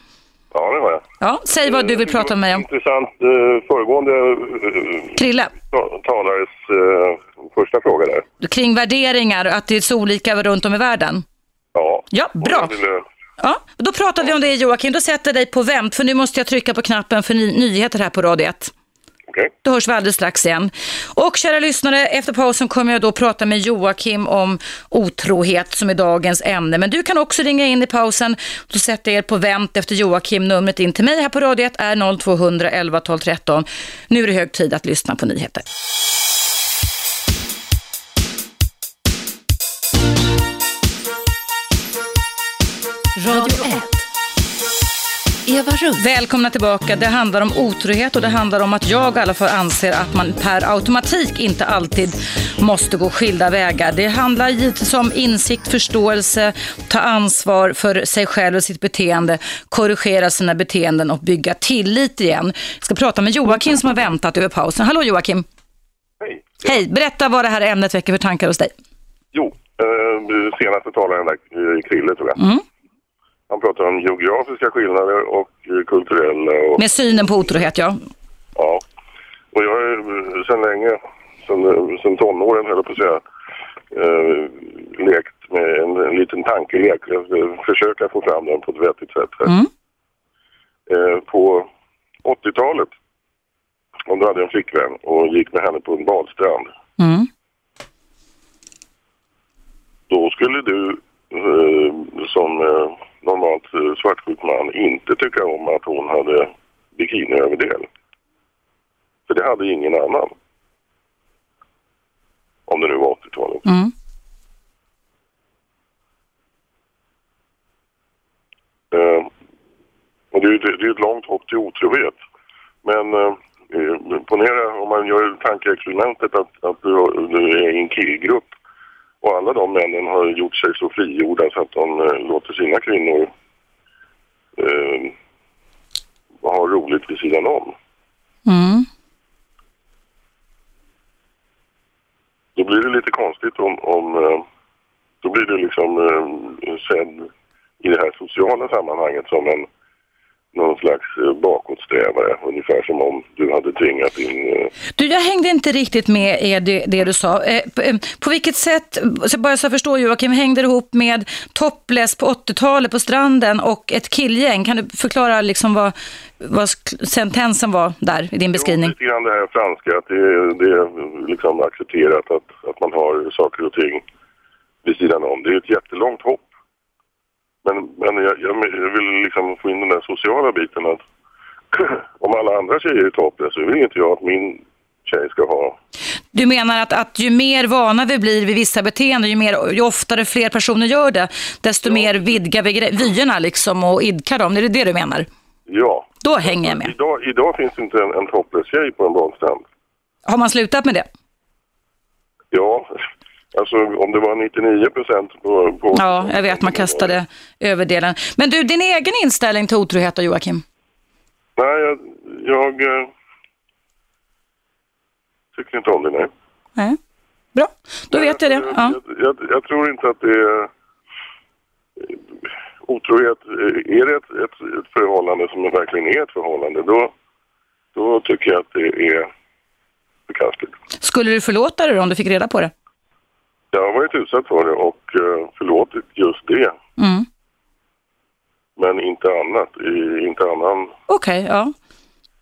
Ja, det var jag. Ja, säg vad du vill prata med mig om. Intressant. eh, Föregående eh, Krille, ta- talares eh, första fråga där. kring värderingar, att det är så olika runt om i världen. Ja. Ja, bra. Ja, då pratar vi om det Joakim. Då sätter jag dig på vänt för nu måste jag trycka på knappen för ny- nyheter här på Radio 1. Okej. Då hörs vi alldeles strax igen. Och kära lyssnare, efter pausen kommer jag då prata med Joakim om otrohet som är dagens ämne. Men du kan också ringa in i pausen. Då sätter jag er på vänt efter Joakim. Numret in till mig här på Radio 1 är 0200 11 12 13. Nu är det hög tid att lyssna på nyheter. Radio 1. Eva Russ. Välkomna tillbaka. Det handlar om otrohet och det handlar om att jag i alla fall anser att man per automatik inte alltid måste gå skilda vägar. Det handlar givetvis om insikt, förståelse, ta ansvar för sig själv och sitt beteende, korrigera sina beteenden och bygga tillit igen. Jag ska prata med Joakim som har väntat över pausen. Hallå Joakim! Hej. Hej, berätta vad det här ämnet väcker för tankar hos dig. Jo, eh, senaste talaren där, Krille tror jag. Mm. Han pratar om geografiska skillnader och eh, kulturella och Med synen på otrohet, ja. ja. Och jag har eh, sedan länge, sedan, eh, sedan tonåren höll jag på att säga, eh, lekt med en, en liten tankelek. Jag försöka få fram den på ett vettigt sätt. Mm. Eh, på 80-talet, om du hade en flickvän och gick med henne på en badstrand, Mm. då skulle du eh, som normalt eh, svartsjuk man inte tycka om att hon hade bikiniöverdel. För det hade ingen annan. Om det nu var 80-talet. Mm. Eh, och det är ju det är ett långt hopp till otrohet. Men eh, eh, ponera om man gör tankeexperimentet att, att du, du är i en killgrupp och alla de männen har gjort sig så frigjorda så att de eh, låter sina kvinnor eh, ha roligt vid sidan om. Mm. Då blir det lite konstigt om, om eh, då blir det liksom eh, sedd i det här sociala sammanhanget som en någon slags eh, bakåtsträvare. Ungefär som om du hade tvingat in eh, Du, jag hängde inte riktigt med i det, det du sa. Eh, på, vilket sätt, så bara så jag förstår Joakim, hängde det ihop med topless på 80-talet på stranden och ett killgäng? Kan du förklara liksom vad, vad sentensen var där i din beskrivning? lite grann det här franska att det, det är liksom accepterat att, att man har saker och ting vid sidan om. Det är ett jättelångt hopp. Men, men jag, jag, jag vill liksom få in den där sociala biten att *clears throat* om alla andra tjejer är topless så vill inte jag att min tjej ska ha Du menar att, att ju mer vana vi blir vid vissa beteenden, ju, mer, ju oftare fler personer gör det, desto mer vidgar vi vyerna liksom och idkar dem. Är det det du menar? Ja. Då hänger jag med. Idag, idag finns inte en, en topless tjej på en badstrand. Har man slutat med det? Ja, alltså om det var 99 procent på, på... Ja, jag vet, man kastade överdelen. Men du, din egen inställning till otrohet då, Joakim? Nej, jag, jag eh, tycker inte om det, nej. Nej. Bra, då vet jag det. Ja. Jag, jag, jag tror inte att det är... Otrohet, eh, är det ett, ett, ett förhållande som verkligen är ett förhållande, då, då tycker jag att det är förkastligt. Skulle du förlåta dig då om du fick reda på det? Jag har varit utsatt för det och eh, förlåtit just det, Mm. men inte annat, inte annan Okej, ja.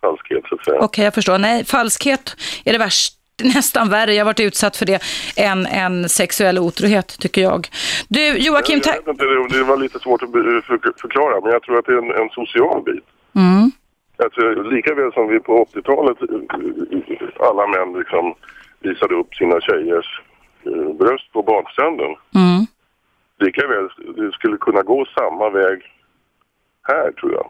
falskhet så att säga. Okej, jag förstår. Nej, falskhet är det värst, nästan värre. Jag har varit utsatt för det än, än sexuell otrohet, tycker jag. Du, Joakim, jag vet inte, det, var lite svårt att förklara, men jag tror att det är en, en social bit. Mm. Alltså, lika väl som vi på 80-talet, eh, alla män liksom visade upp sina tjejers bröst på badstranden. Mm. Lika väl det skulle kunna gå samma väg här, tror jag.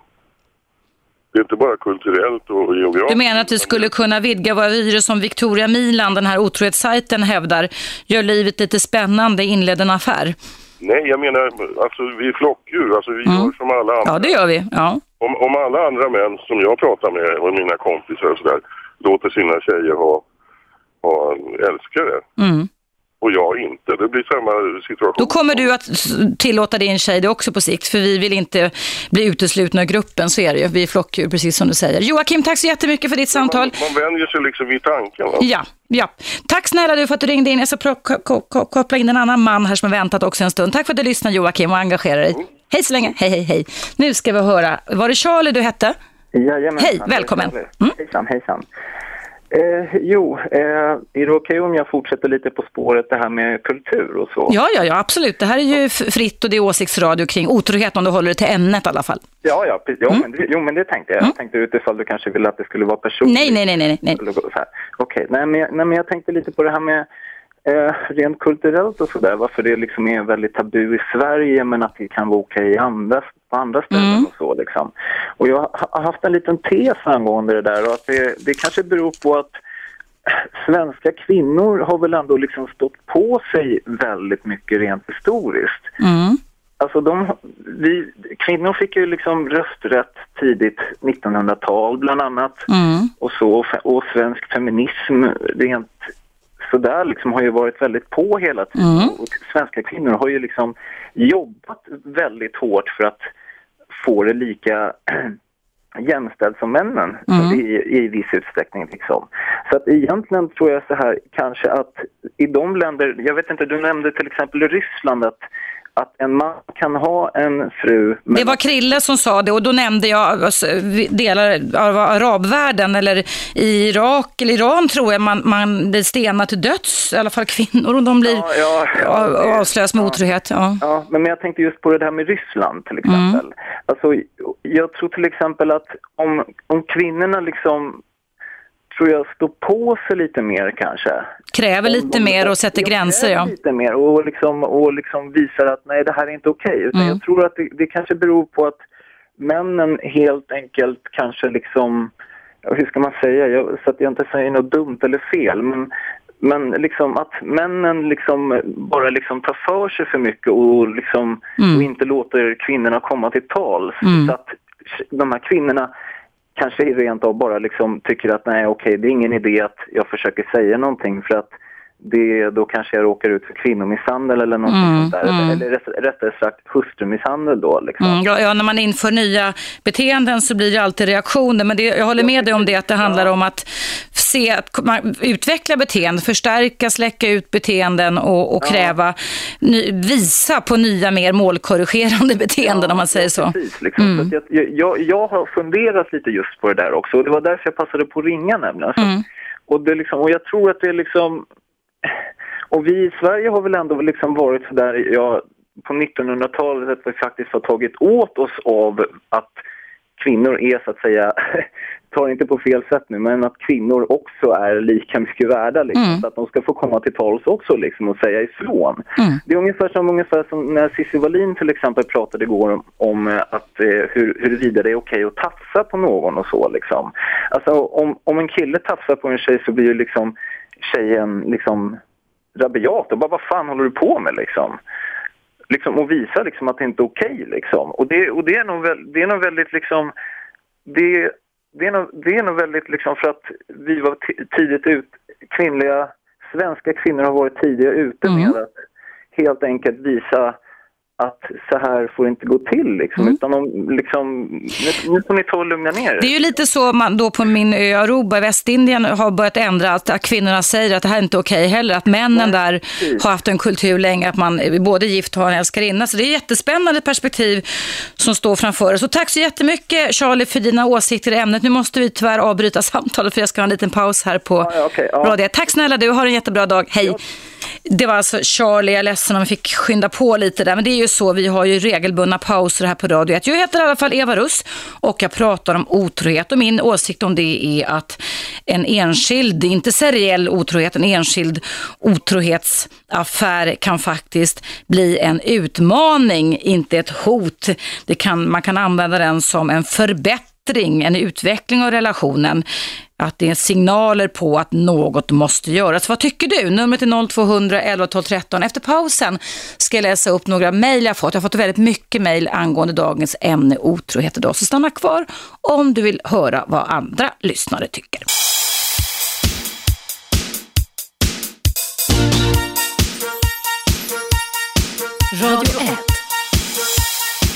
Det är inte bara kulturellt och geografiskt. Du menar att vi skulle kunna vidga våra vyer som Victoria Milan, den här otrohetssajten, hävdar, gör livet lite spännande, inleder en affär? Nej, jag menar, alltså vi är flockdjur. Alltså vi gör som alla andra. Ja, det gör vi. Ja. Om, om alla andra män som jag pratar med och mina kompisar och sådär låter sina tjejer ha, ha älskare Mm. Och jag inte, det blir samma situation. Då kommer du att tillåta din tjej det också på sikt, för vi vill inte bli uteslutna ur gruppen, så är det ju. Vi är flockdjur, precis som du säger. Joakim, tack så jättemycket för ditt samtal. Man vänjer sig liksom vid tanken. va? Ja, ja. Tack snälla du för att du ringde in. Jag ska koppla in en annan man här som har väntat också en stund. Tack för att du lyssnade Joakim och engagerar dig. Hej så länge. Hej, hej, hej. Nu ska vi höra. Var det Charlie du hette? Jajamensan, Hej, välkommen. Mm. Hejsan, hejsan. Eh, jo, eh, är det okej om jag fortsätter lite på spåret det här med kultur och så? Ja, ja, ja, absolut. Det här är ju fritt och det är åsiktsradio kring otrohet om du håller det till ämnet i alla fall. Ja, ja, jo, men det, jo men det tänkte jag. Jag tänkte utifall du kanske ville att det skulle vara personligt. Nej, nej, nej, nej. nej. Okej, nej, men, nej men jag tänkte lite på det här med eh, rent kulturellt och sådär, varför det liksom är väldigt tabu i Sverige men att det kan vara okej i andra, på andra ställen och så liksom. Och jag ha- har haft en liten tes angående det där och att det, det kanske beror på att svenska kvinnor har väl ändå liksom stått på sig väldigt mycket rent historiskt. Mm. Alltså de, vi, kvinnor fick ju liksom rösträtt tidigt 1900-tal bland annat Mm. och så och svensk feminism rent sådär liksom har ju varit väldigt på hela tiden Mm. och svenska kvinnor har ju liksom jobbat väldigt hårt för att få det lika *clears throat* jämställt som männen Mm. i, i viss utsträckning. Liksom. Så att egentligen tror jag så här kanske att i de länder, jag vet inte, du nämnde till exempel Ryssland att, att en man kan ha en fru Det var Krille som sa det och då nämnde jag alltså, delar av arabvärlden eller i Irak eller Iran tror jag man, man blir stenad till döds, i alla fall kvinnor och de blir Ja, ja, ja, avslöjas med otrohet. Ja. Ja, men jag tänkte just på det där med Ryssland till exempel. Alltså, jag tror till exempel att om, om kvinnorna liksom tror jag, står på sig lite mer kanske. Kräver lite Om- mer och sätter gränser, ja. lite mer och liksom, och liksom visar att nej, det här är inte okej. Utan Mm. jag tror att det, det kanske beror på att männen helt enkelt kanske liksom, hur ska man säga, jag, så att jag inte säger något dumt eller fel, men men liksom att männen liksom bara liksom tar för sig för mycket och, liksom, Mm. och inte låter kvinnorna komma till tals. Mm. Så att de här kvinnorna kanske rent av bara liksom tycker att nej okej, det är ingen idé att jag försöker säga någonting för att det, då kanske jag råkar ut för kvinnomisshandel eller någonting Mm, sånt där. mm. Eller rätt, rättare sagt hustrumisshandel då. Liksom. Mm, ja, ja, när man inför nya beteenden så blir det alltid reaktioner. Men det, jag håller med dig om det, att det handlar om att se att man utveckla beteenden, förstärka, släcka ut beteenden och, och kräva, ny, visa på nya, mer målkorrigerande beteenden om man säger så. Precis, liksom. Mm. så jag, jag, jag har funderat lite just på det där också och det var därför jag passade på att ringa nämligen. Mm. och, det liksom, och jag tror att det är liksom... Och vi i Sverige har väl ändå liksom varit sådär, ja, på 1900-talet att vi faktiskt har tagit åt oss av att kvinnor är så att säga, *laughs* ta inte på fel sätt nu, men att kvinnor också är lika mycket värda liksom, Mm. så att de ska få komma till tals också liksom och säga ifrån. Mm. Det är ungefär som, ungefär som när Cissi Wallin till exempel pratade igår om, om eh, att, eh, hur, huruvida det är okej att tafsa på någon och så liksom. Alltså om, om en kille tafsar på en tjej så blir ju liksom tjejen liksom rabiat och bara vad fan håller du på med liksom? Liksom och visa liksom att det inte är okej liksom. Och det, och det är nog, väl, det är nog väldigt liksom, det, det, är nog, det är nog väldigt liksom för att vi var ti- tidigt ut, kvinnliga, svenska kvinnor har varit tidiga ute Mm. med att helt enkelt visa att så här får det inte gå till liksom. Mm. Utan de, liksom, nu, nu får ni ta och lugna ner er. Det är ju lite så man då på min ö Aruba i Västindien har börjat ändra att, att kvinnorna säger att det här är inte okej heller. Att männen där precis. har haft en kultur länge att man både gift och har en älskarinna. Så det är ett jättespännande perspektiv som står framför oss. Och tack så jättemycket Charlie för dina åsikter i ämnet. Nu måste vi tyvärr avbryta *laughs* samtalet för jag ska ha en liten paus här på Ja, ja, okej, ja. radio. Tack snälla du, har en jättebra dag. Hej. Det var alltså Charlie, jag är ledsen om jag fick skynda på lite där, men det är ju så, vi har ju regelbundna pauser här på Radio Jag heter i alla fall Eva Russ och jag pratar om otrohet och min åsikt om det är att en enskild, inte seriell otrohet, en enskild otrohetsaffär kan faktiskt bli en utmaning, inte ett hot. Det kan, man kan använda den som en förbättring, en utveckling av relationen att det är signaler på att något måste göras. Vad tycker du? Numret är 0200 11 12 13. Efter pausen ska jag läsa upp några mejl jag fått. Jag har fått väldigt mycket mejl angående dagens ämne otrohet idag. Så stanna kvar om du vill höra vad andra lyssnare tycker. Radio 1.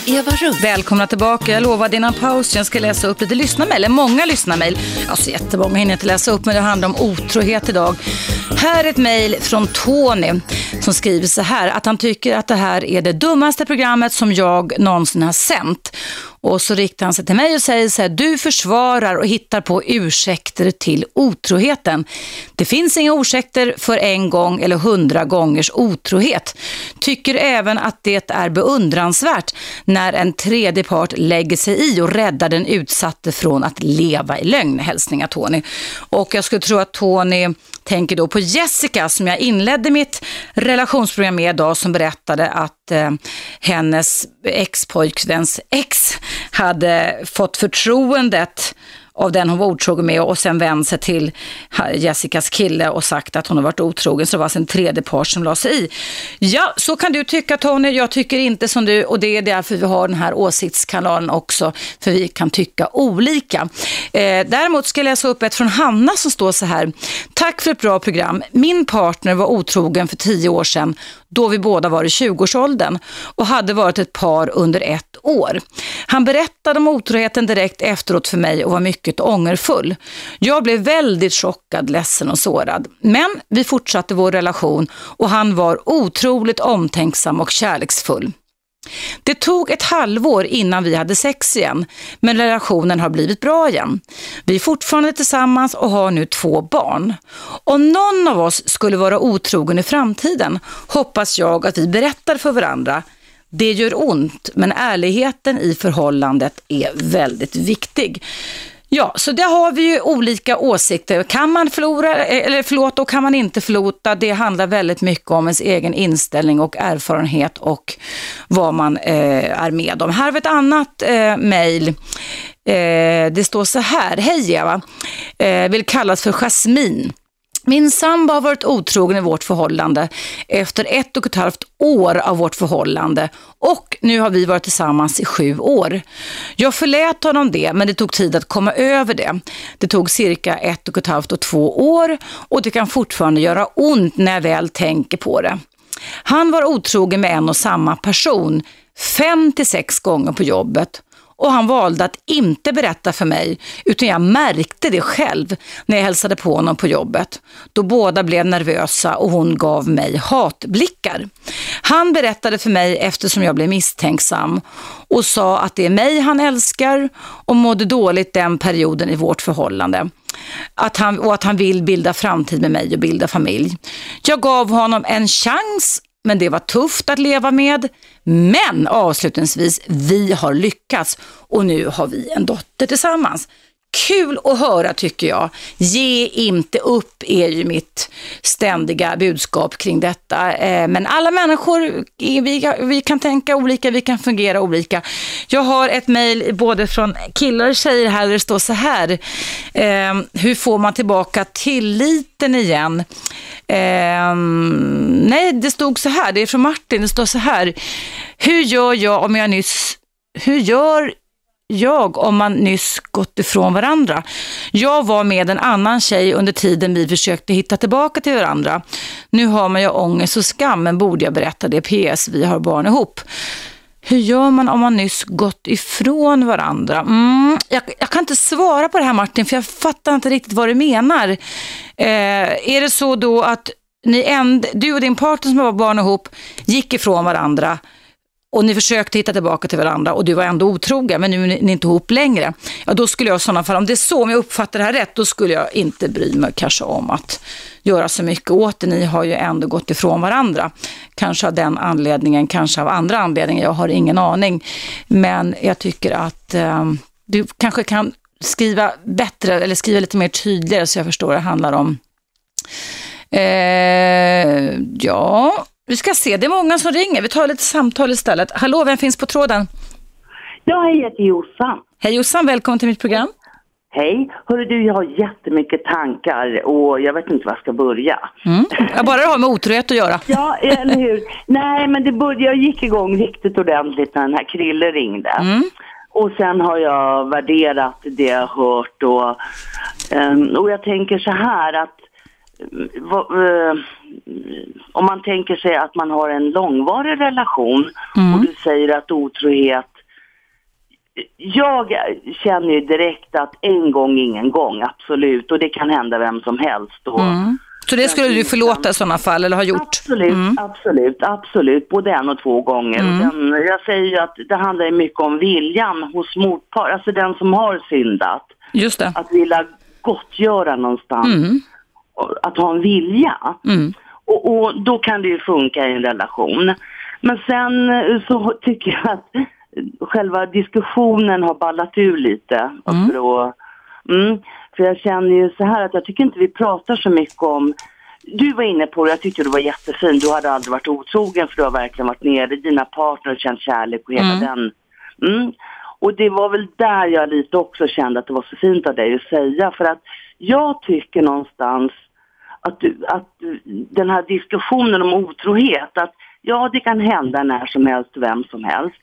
Eva Russ. Välkomna tillbaka. Jag lovade innan pausen jag ska läsa upp lite lyssnarmail, eller många lyssnarmail. Alltså jättemånga hinner jag inte läsa upp, men det handlar om otrohet idag. Här är ett mejl från Tony som skriver så här, att han tycker att det här är det dummaste programmet som jag någonsin har sänt. Och så riktar han sig till mig och säger så här, du försvarar och hittar på ursäkter till otroheten. Det finns inga ursäkter för en gång eller hundra gångers otrohet. Tycker även att det är beundransvärt när en tredje part lägger sig i och räddar den utsatte från att leva i lögn. Hälsningar Tony. Och jag skulle tro att Tony tänker då på Jessica som jag inledde mitt relationsprogram med idag som berättade att eh, hennes ex-pojkväns ex hade fått förtroendet av den hon var otrogen med och sen vänt sig till Jessicas kille och sagt att hon har varit otrogen. Så det var alltså en tredje part som la sig i. Ja, så kan du tycka Tony. Jag tycker inte som du och det är därför vi har den här åsiktskanalen också. För vi kan tycka olika. Eh, däremot ska jag läsa upp ett från Hanna som står så här. Tack för ett bra program. Min partner var otrogen för tio år sedan då vi båda var i 20-årsåldern och hade varit ett par under ett år. Han berättade om otroheten direkt efteråt för mig och var mycket ångerfull. Jag blev väldigt chockad, ledsen och sårad. Men vi fortsatte vår relation och han var otroligt omtänksam och kärleksfull. Det tog ett halvår innan vi hade sex igen, men relationen har blivit bra igen. Vi är fortfarande tillsammans och har nu två barn. Om någon av oss skulle vara otrogen i framtiden hoppas jag att vi berättar för varandra. Det gör ont, men ärligheten i förhållandet är väldigt viktig. Ja, så där har vi ju olika åsikter. Kan man förlora, eller förlåta och kan man inte förlåta? Det handlar väldigt mycket om ens egen inställning och erfarenhet och vad man eh, är med om. Här har vi ett annat eh, mejl. Eh, det står så här. Hej Eva, eh, vill kallas för Jasmin. Min sambo har varit otrogen i vårt förhållande efter ett och ett halvt år av vårt förhållande och nu har vi varit tillsammans i sju år. Jag förlät honom det men det tog tid att komma över det. Det tog cirka ett och ett halvt och två år och det kan fortfarande göra ont när jag väl tänker på det. Han var otrogen med en och samma person fem till sex gånger på jobbet och han valde att inte berätta för mig, utan jag märkte det själv när jag hälsade på honom på jobbet, då båda blev nervösa och hon gav mig hatblickar. Han berättade för mig eftersom jag blev misstänksam och sa att det är mig han älskar och mådde dåligt den perioden i vårt förhållande. Att han, och att han vill bilda framtid med mig och bilda familj. Jag gav honom en chans men det var tufft att leva med. Men avslutningsvis, vi har lyckats och nu har vi en dotter tillsammans. Kul att höra tycker jag. Ge inte upp är ju mitt ständiga budskap kring detta. Eh, men alla människor, vi, kan tänka olika, vi kan fungera olika. Jag har ett mejl både från killar och tjejer här där det står så här. Ehm, hur får man tillbaka tilliten igen? Ehm, nej, det stod så här, det är från Martin, det står så här. Hur gör jag om jag nyss, hur gör jag om man nyss gått ifrån varandra. Jag var med en annan tjej under tiden vi försökte hitta tillbaka till varandra. Nu har man ju ångest och skam, men borde jag berätta det? PS, vi har barn ihop. Hur gör man om man nyss gått ifrån varandra? Mm, jag, jag, kan inte svara på det här Martin, för jag fattar inte riktigt vad du menar. Eh, är det så då att ni änd, du och din partner som var barn ihop gick ifrån varandra och ni försökte hitta tillbaka till varandra och du var ändå otrogen men nu är ni inte ihop längre. Ja, då skulle jag i sådana fall, om det är så, om jag uppfattar det här rätt, då skulle jag inte bry mig kanske om att göra så mycket åt det. Ni har ju ändå gått ifrån varandra. Kanske av den anledningen, kanske av andra anledningar, jag har ingen aning. Men jag tycker att eh, du kanske kan skriva bättre eller skriva lite mer tydligare så jag förstår vad det handlar om. Eh, ja, vi ska se, det är många som ringer. Vi tar lite samtal istället. Hallå, vem finns på tråden? Ja, hej, jag heter Jossan. Hej Jossan, välkommen till mitt program. Hej. Hörru du, jag har jättemycket tankar och jag vet inte var jag ska börja. Mm. Jag bara det har med otrohet att göra. ja, eller hur. Nej, men det började, jag gick igång riktigt ordentligt när den här Krille ringde. Mm. Och sen har jag värderat det jag hört och, um, och jag tänker så här att uh, om man tänker sig att man har en långvarig relation mm. och du säger att otrohet jag känner ju direkt att en gång, ingen gång, absolut. Och det kan hända vem som helst. Mm. Så det skulle du förlåta i sådana fall, eller ha gjort? Absolut, mm. absolut, absolut. Både en och två gånger. Mm. Den, jag säger ju att det handlar mycket om viljan hos motpart, alltså den som har syndat. Just det. Att vilja gottgöra någonstans. Mm. Att ha en vilja. Och, och, då kan det ju funka i en relation. Men sen eh, så tycker jag att själva diskussionen har ballat ur lite. Mm. För, att, mm, för jag känner ju så här att jag tycker inte vi pratar så mycket om du var inne på det, jag tyckte du var jättefin. Du hade aldrig varit otrogen för du har verkligen varit nere i dina partner och känt kärlek och hela mm. den. Mm. Och det var väl där jag lite också kände att det var så fint av dig att säga. För att jag tycker någonstans att, att den här diskussionen om otrohet, att ja, det kan hända när som helst, vem som helst.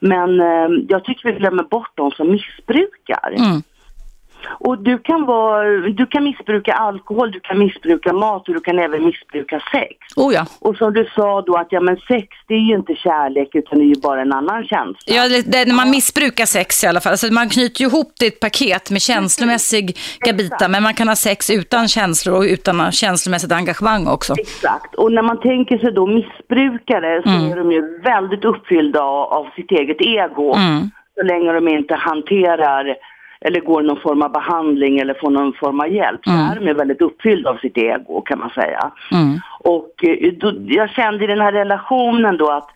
Men eh, jag tycker vi glömmer bort de som missbrukar. Mm. Och du kan, vara, du kan missbruka alkohol, du kan missbruka mat och du kan även missbruka sex. Oh ja. Och som du sa då att ja men sex det är ju inte kärlek utan det är ju bara en annan känsla. Ja, det, när man missbrukar sex i alla fall. Alltså man knyter ju ihop det i ett paket med känslomässiga bitar men man kan ha sex utan känslor och utan känslomässigt engagemang också. Exakt. Och när man tänker sig då missbrukare så mm. är de ju väldigt uppfyllda av, av sitt eget ego. Mm. Så länge de inte hanterar eller går någon form av behandling eller får någon form av hjälp mm. så är de ju väldigt uppfyllda av sitt ego kan man säga. Mm. Och eh, då, jag kände i den här relationen då att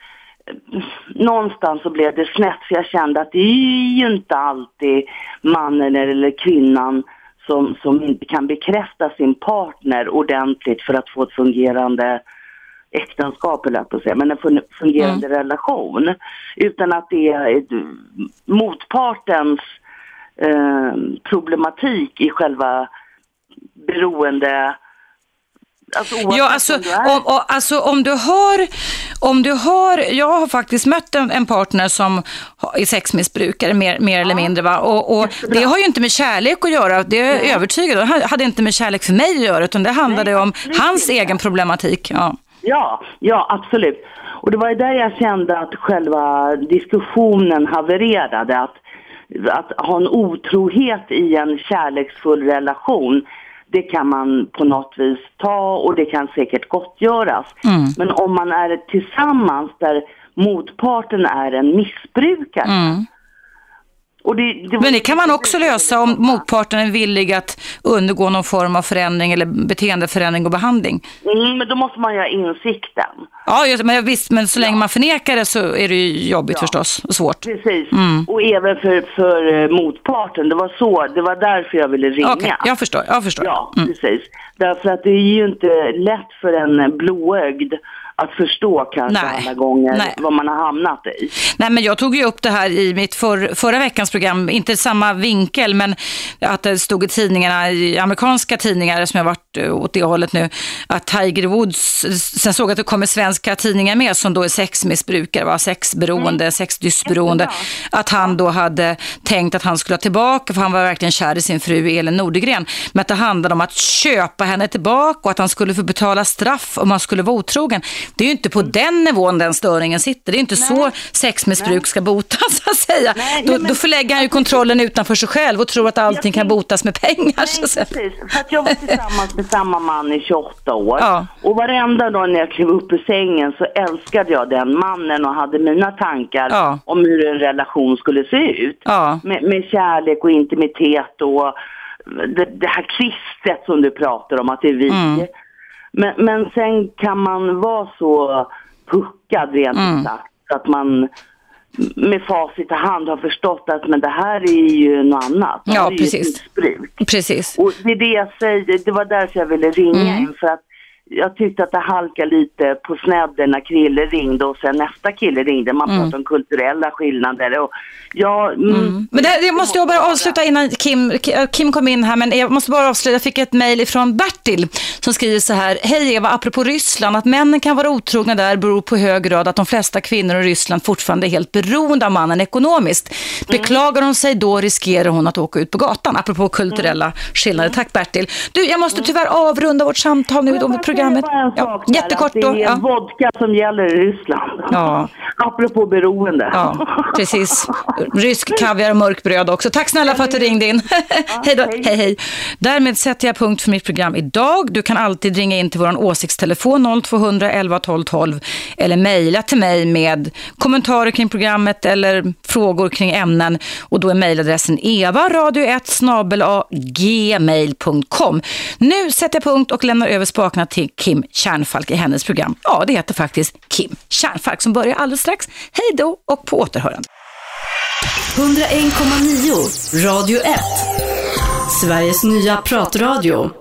eh, någonstans så blev det snett för jag kände att det är ju inte alltid mannen eller kvinnan som, som inte kan bekräfta sin partner ordentligt för att få ett fungerande äktenskap, eller att säga, men en fun- fungerande Mm. relation. Utan att det är ett- motpartens eh, problematik i själva beroende... Alltså Ja, alltså om om, alltså om du har, om du har, jag har faktiskt mött en, en partner som är sexmissbrukare mer, mer eller mindre va? och, och det har ju inte med kärlek att göra, det är jag övertygad om. Det hade inte med kärlek för mig att göra utan det handlade om hans egen problematik. Ja. Ja, ja absolut. Och det var ju där jag kände att själva diskussionen havererade. Att, att ha en otrohet i en kärleksfull relation, det kan man på något vis ta och det kan säkert gottgöras. Mm. Men om man är tillsammans där motparten är en missbrukare. Mm. Det, det Men det kan man också lösa om motparten är villig att undergå någon form av förändring eller beteendeförändring och behandling. Mm, men då måste man ju ha insikten. Ja, just- men visst, men så länge man förnekar det så är det ju jobbigt förstås och svårt. Precis. Mm. Och även för, för eh, motparten. Det var så, det var därför jag ville ringa. Okej, jag förstår. Jag förstår. Ja, Mm. precis. Därför att det är ju inte lätt för en blåögd att förstå kanske Nej. alla gånger Nej. vad man har hamnat i. Nej, men jag tog ju upp det här i mitt för, förra veckans program, inte samma vinkel, men att det stod i tidningarna, i amerikanska tidningar som jag varit eh, åt det hållet nu, att Tiger Woods, sen såg jag att det kommer svenska tidningar med som då är sexmissbrukare, va? sexberoende, sexdysberoende, att han då hade tänkt att han skulle ha tillbaka, för han var verkligen kär i sin fru Elin Nordegren, men att det handlade om att köpa henne tillbaka och att han skulle få betala straff om han skulle vara otrogen. Det är ju inte på den nivån den störningen sitter. Det är inte så sexmissbruk ska botas, *laughs* så att säga. då, då förlägger han ju kontrollen utanför sig själv och tror att allting kan botas med pengar. så att säga. Precis, för att jag var tillsammans med samma man i 28 år. Ja. Och varenda dag när jag klev upp ur sängen så älskade jag den mannen och hade mina tankar Ja. om hur en relation skulle se ut. Ja. Med, med kärlek och intimitet och det, det här klistret som du pratar om, att det är vi. Mm. Men, men sen kan man vara så puckad rent Mm. sagt att man med facit i hand har förstått att men det här är ju något annat. Det Ja, här är ju precis. missbruk. Precis. Och det är det jag säger, det var därför jag ville ringa Mm. in för att jag tyckte att det halkade lite på snedden när Krille ringde och sen nästa kille ringde. Man Mm. pratade om kulturella skillnader och ja, mm, Men det, det måste jag bara avsluta innan Kim, Kim kom in här, men jag måste bara avsluta. Jag fick ett mejl från Bertil som skriver så här. Hej Eva, apropå Ryssland, att männen kan vara otrogna där beror på hög grad att de flesta kvinnor i Ryssland fortfarande är helt beroende av mannen ekonomiskt. Beklagar hon sig då riskerar hon att åka ut på gatan, apropå kulturella skillnader. Tack Bertil. Du, jag måste tyvärr avrunda vårt samtal nu om programmet. Ja, jättekort då. det är Ja. vodka som gäller i Ryssland. Ja. *laughs* Apropå beroende. Ja, precis. Rysk kaviar och mörkbröd också. Tack snälla för att du ringde in. *laughs* hej då. Hej, hej. Därmed sätter jag punkt för mitt program idag. Du kan alltid ringa in till vår åsiktstelefon 0200 11 12 12 eller mejla till mig med kommentarer kring programmet eller frågor kring ämnen. Och då är mejladressen evaradio1 gmail.com. Nu sätter jag punkt och lämnar över spakarna till Kim Kärnfalk i hennes program. Ja, det heter faktiskt Kim Kärnfalk som börjar alldeles strax. Hej då och på återhörande. 101,9 Radio 1. Sveriges nya pratradio.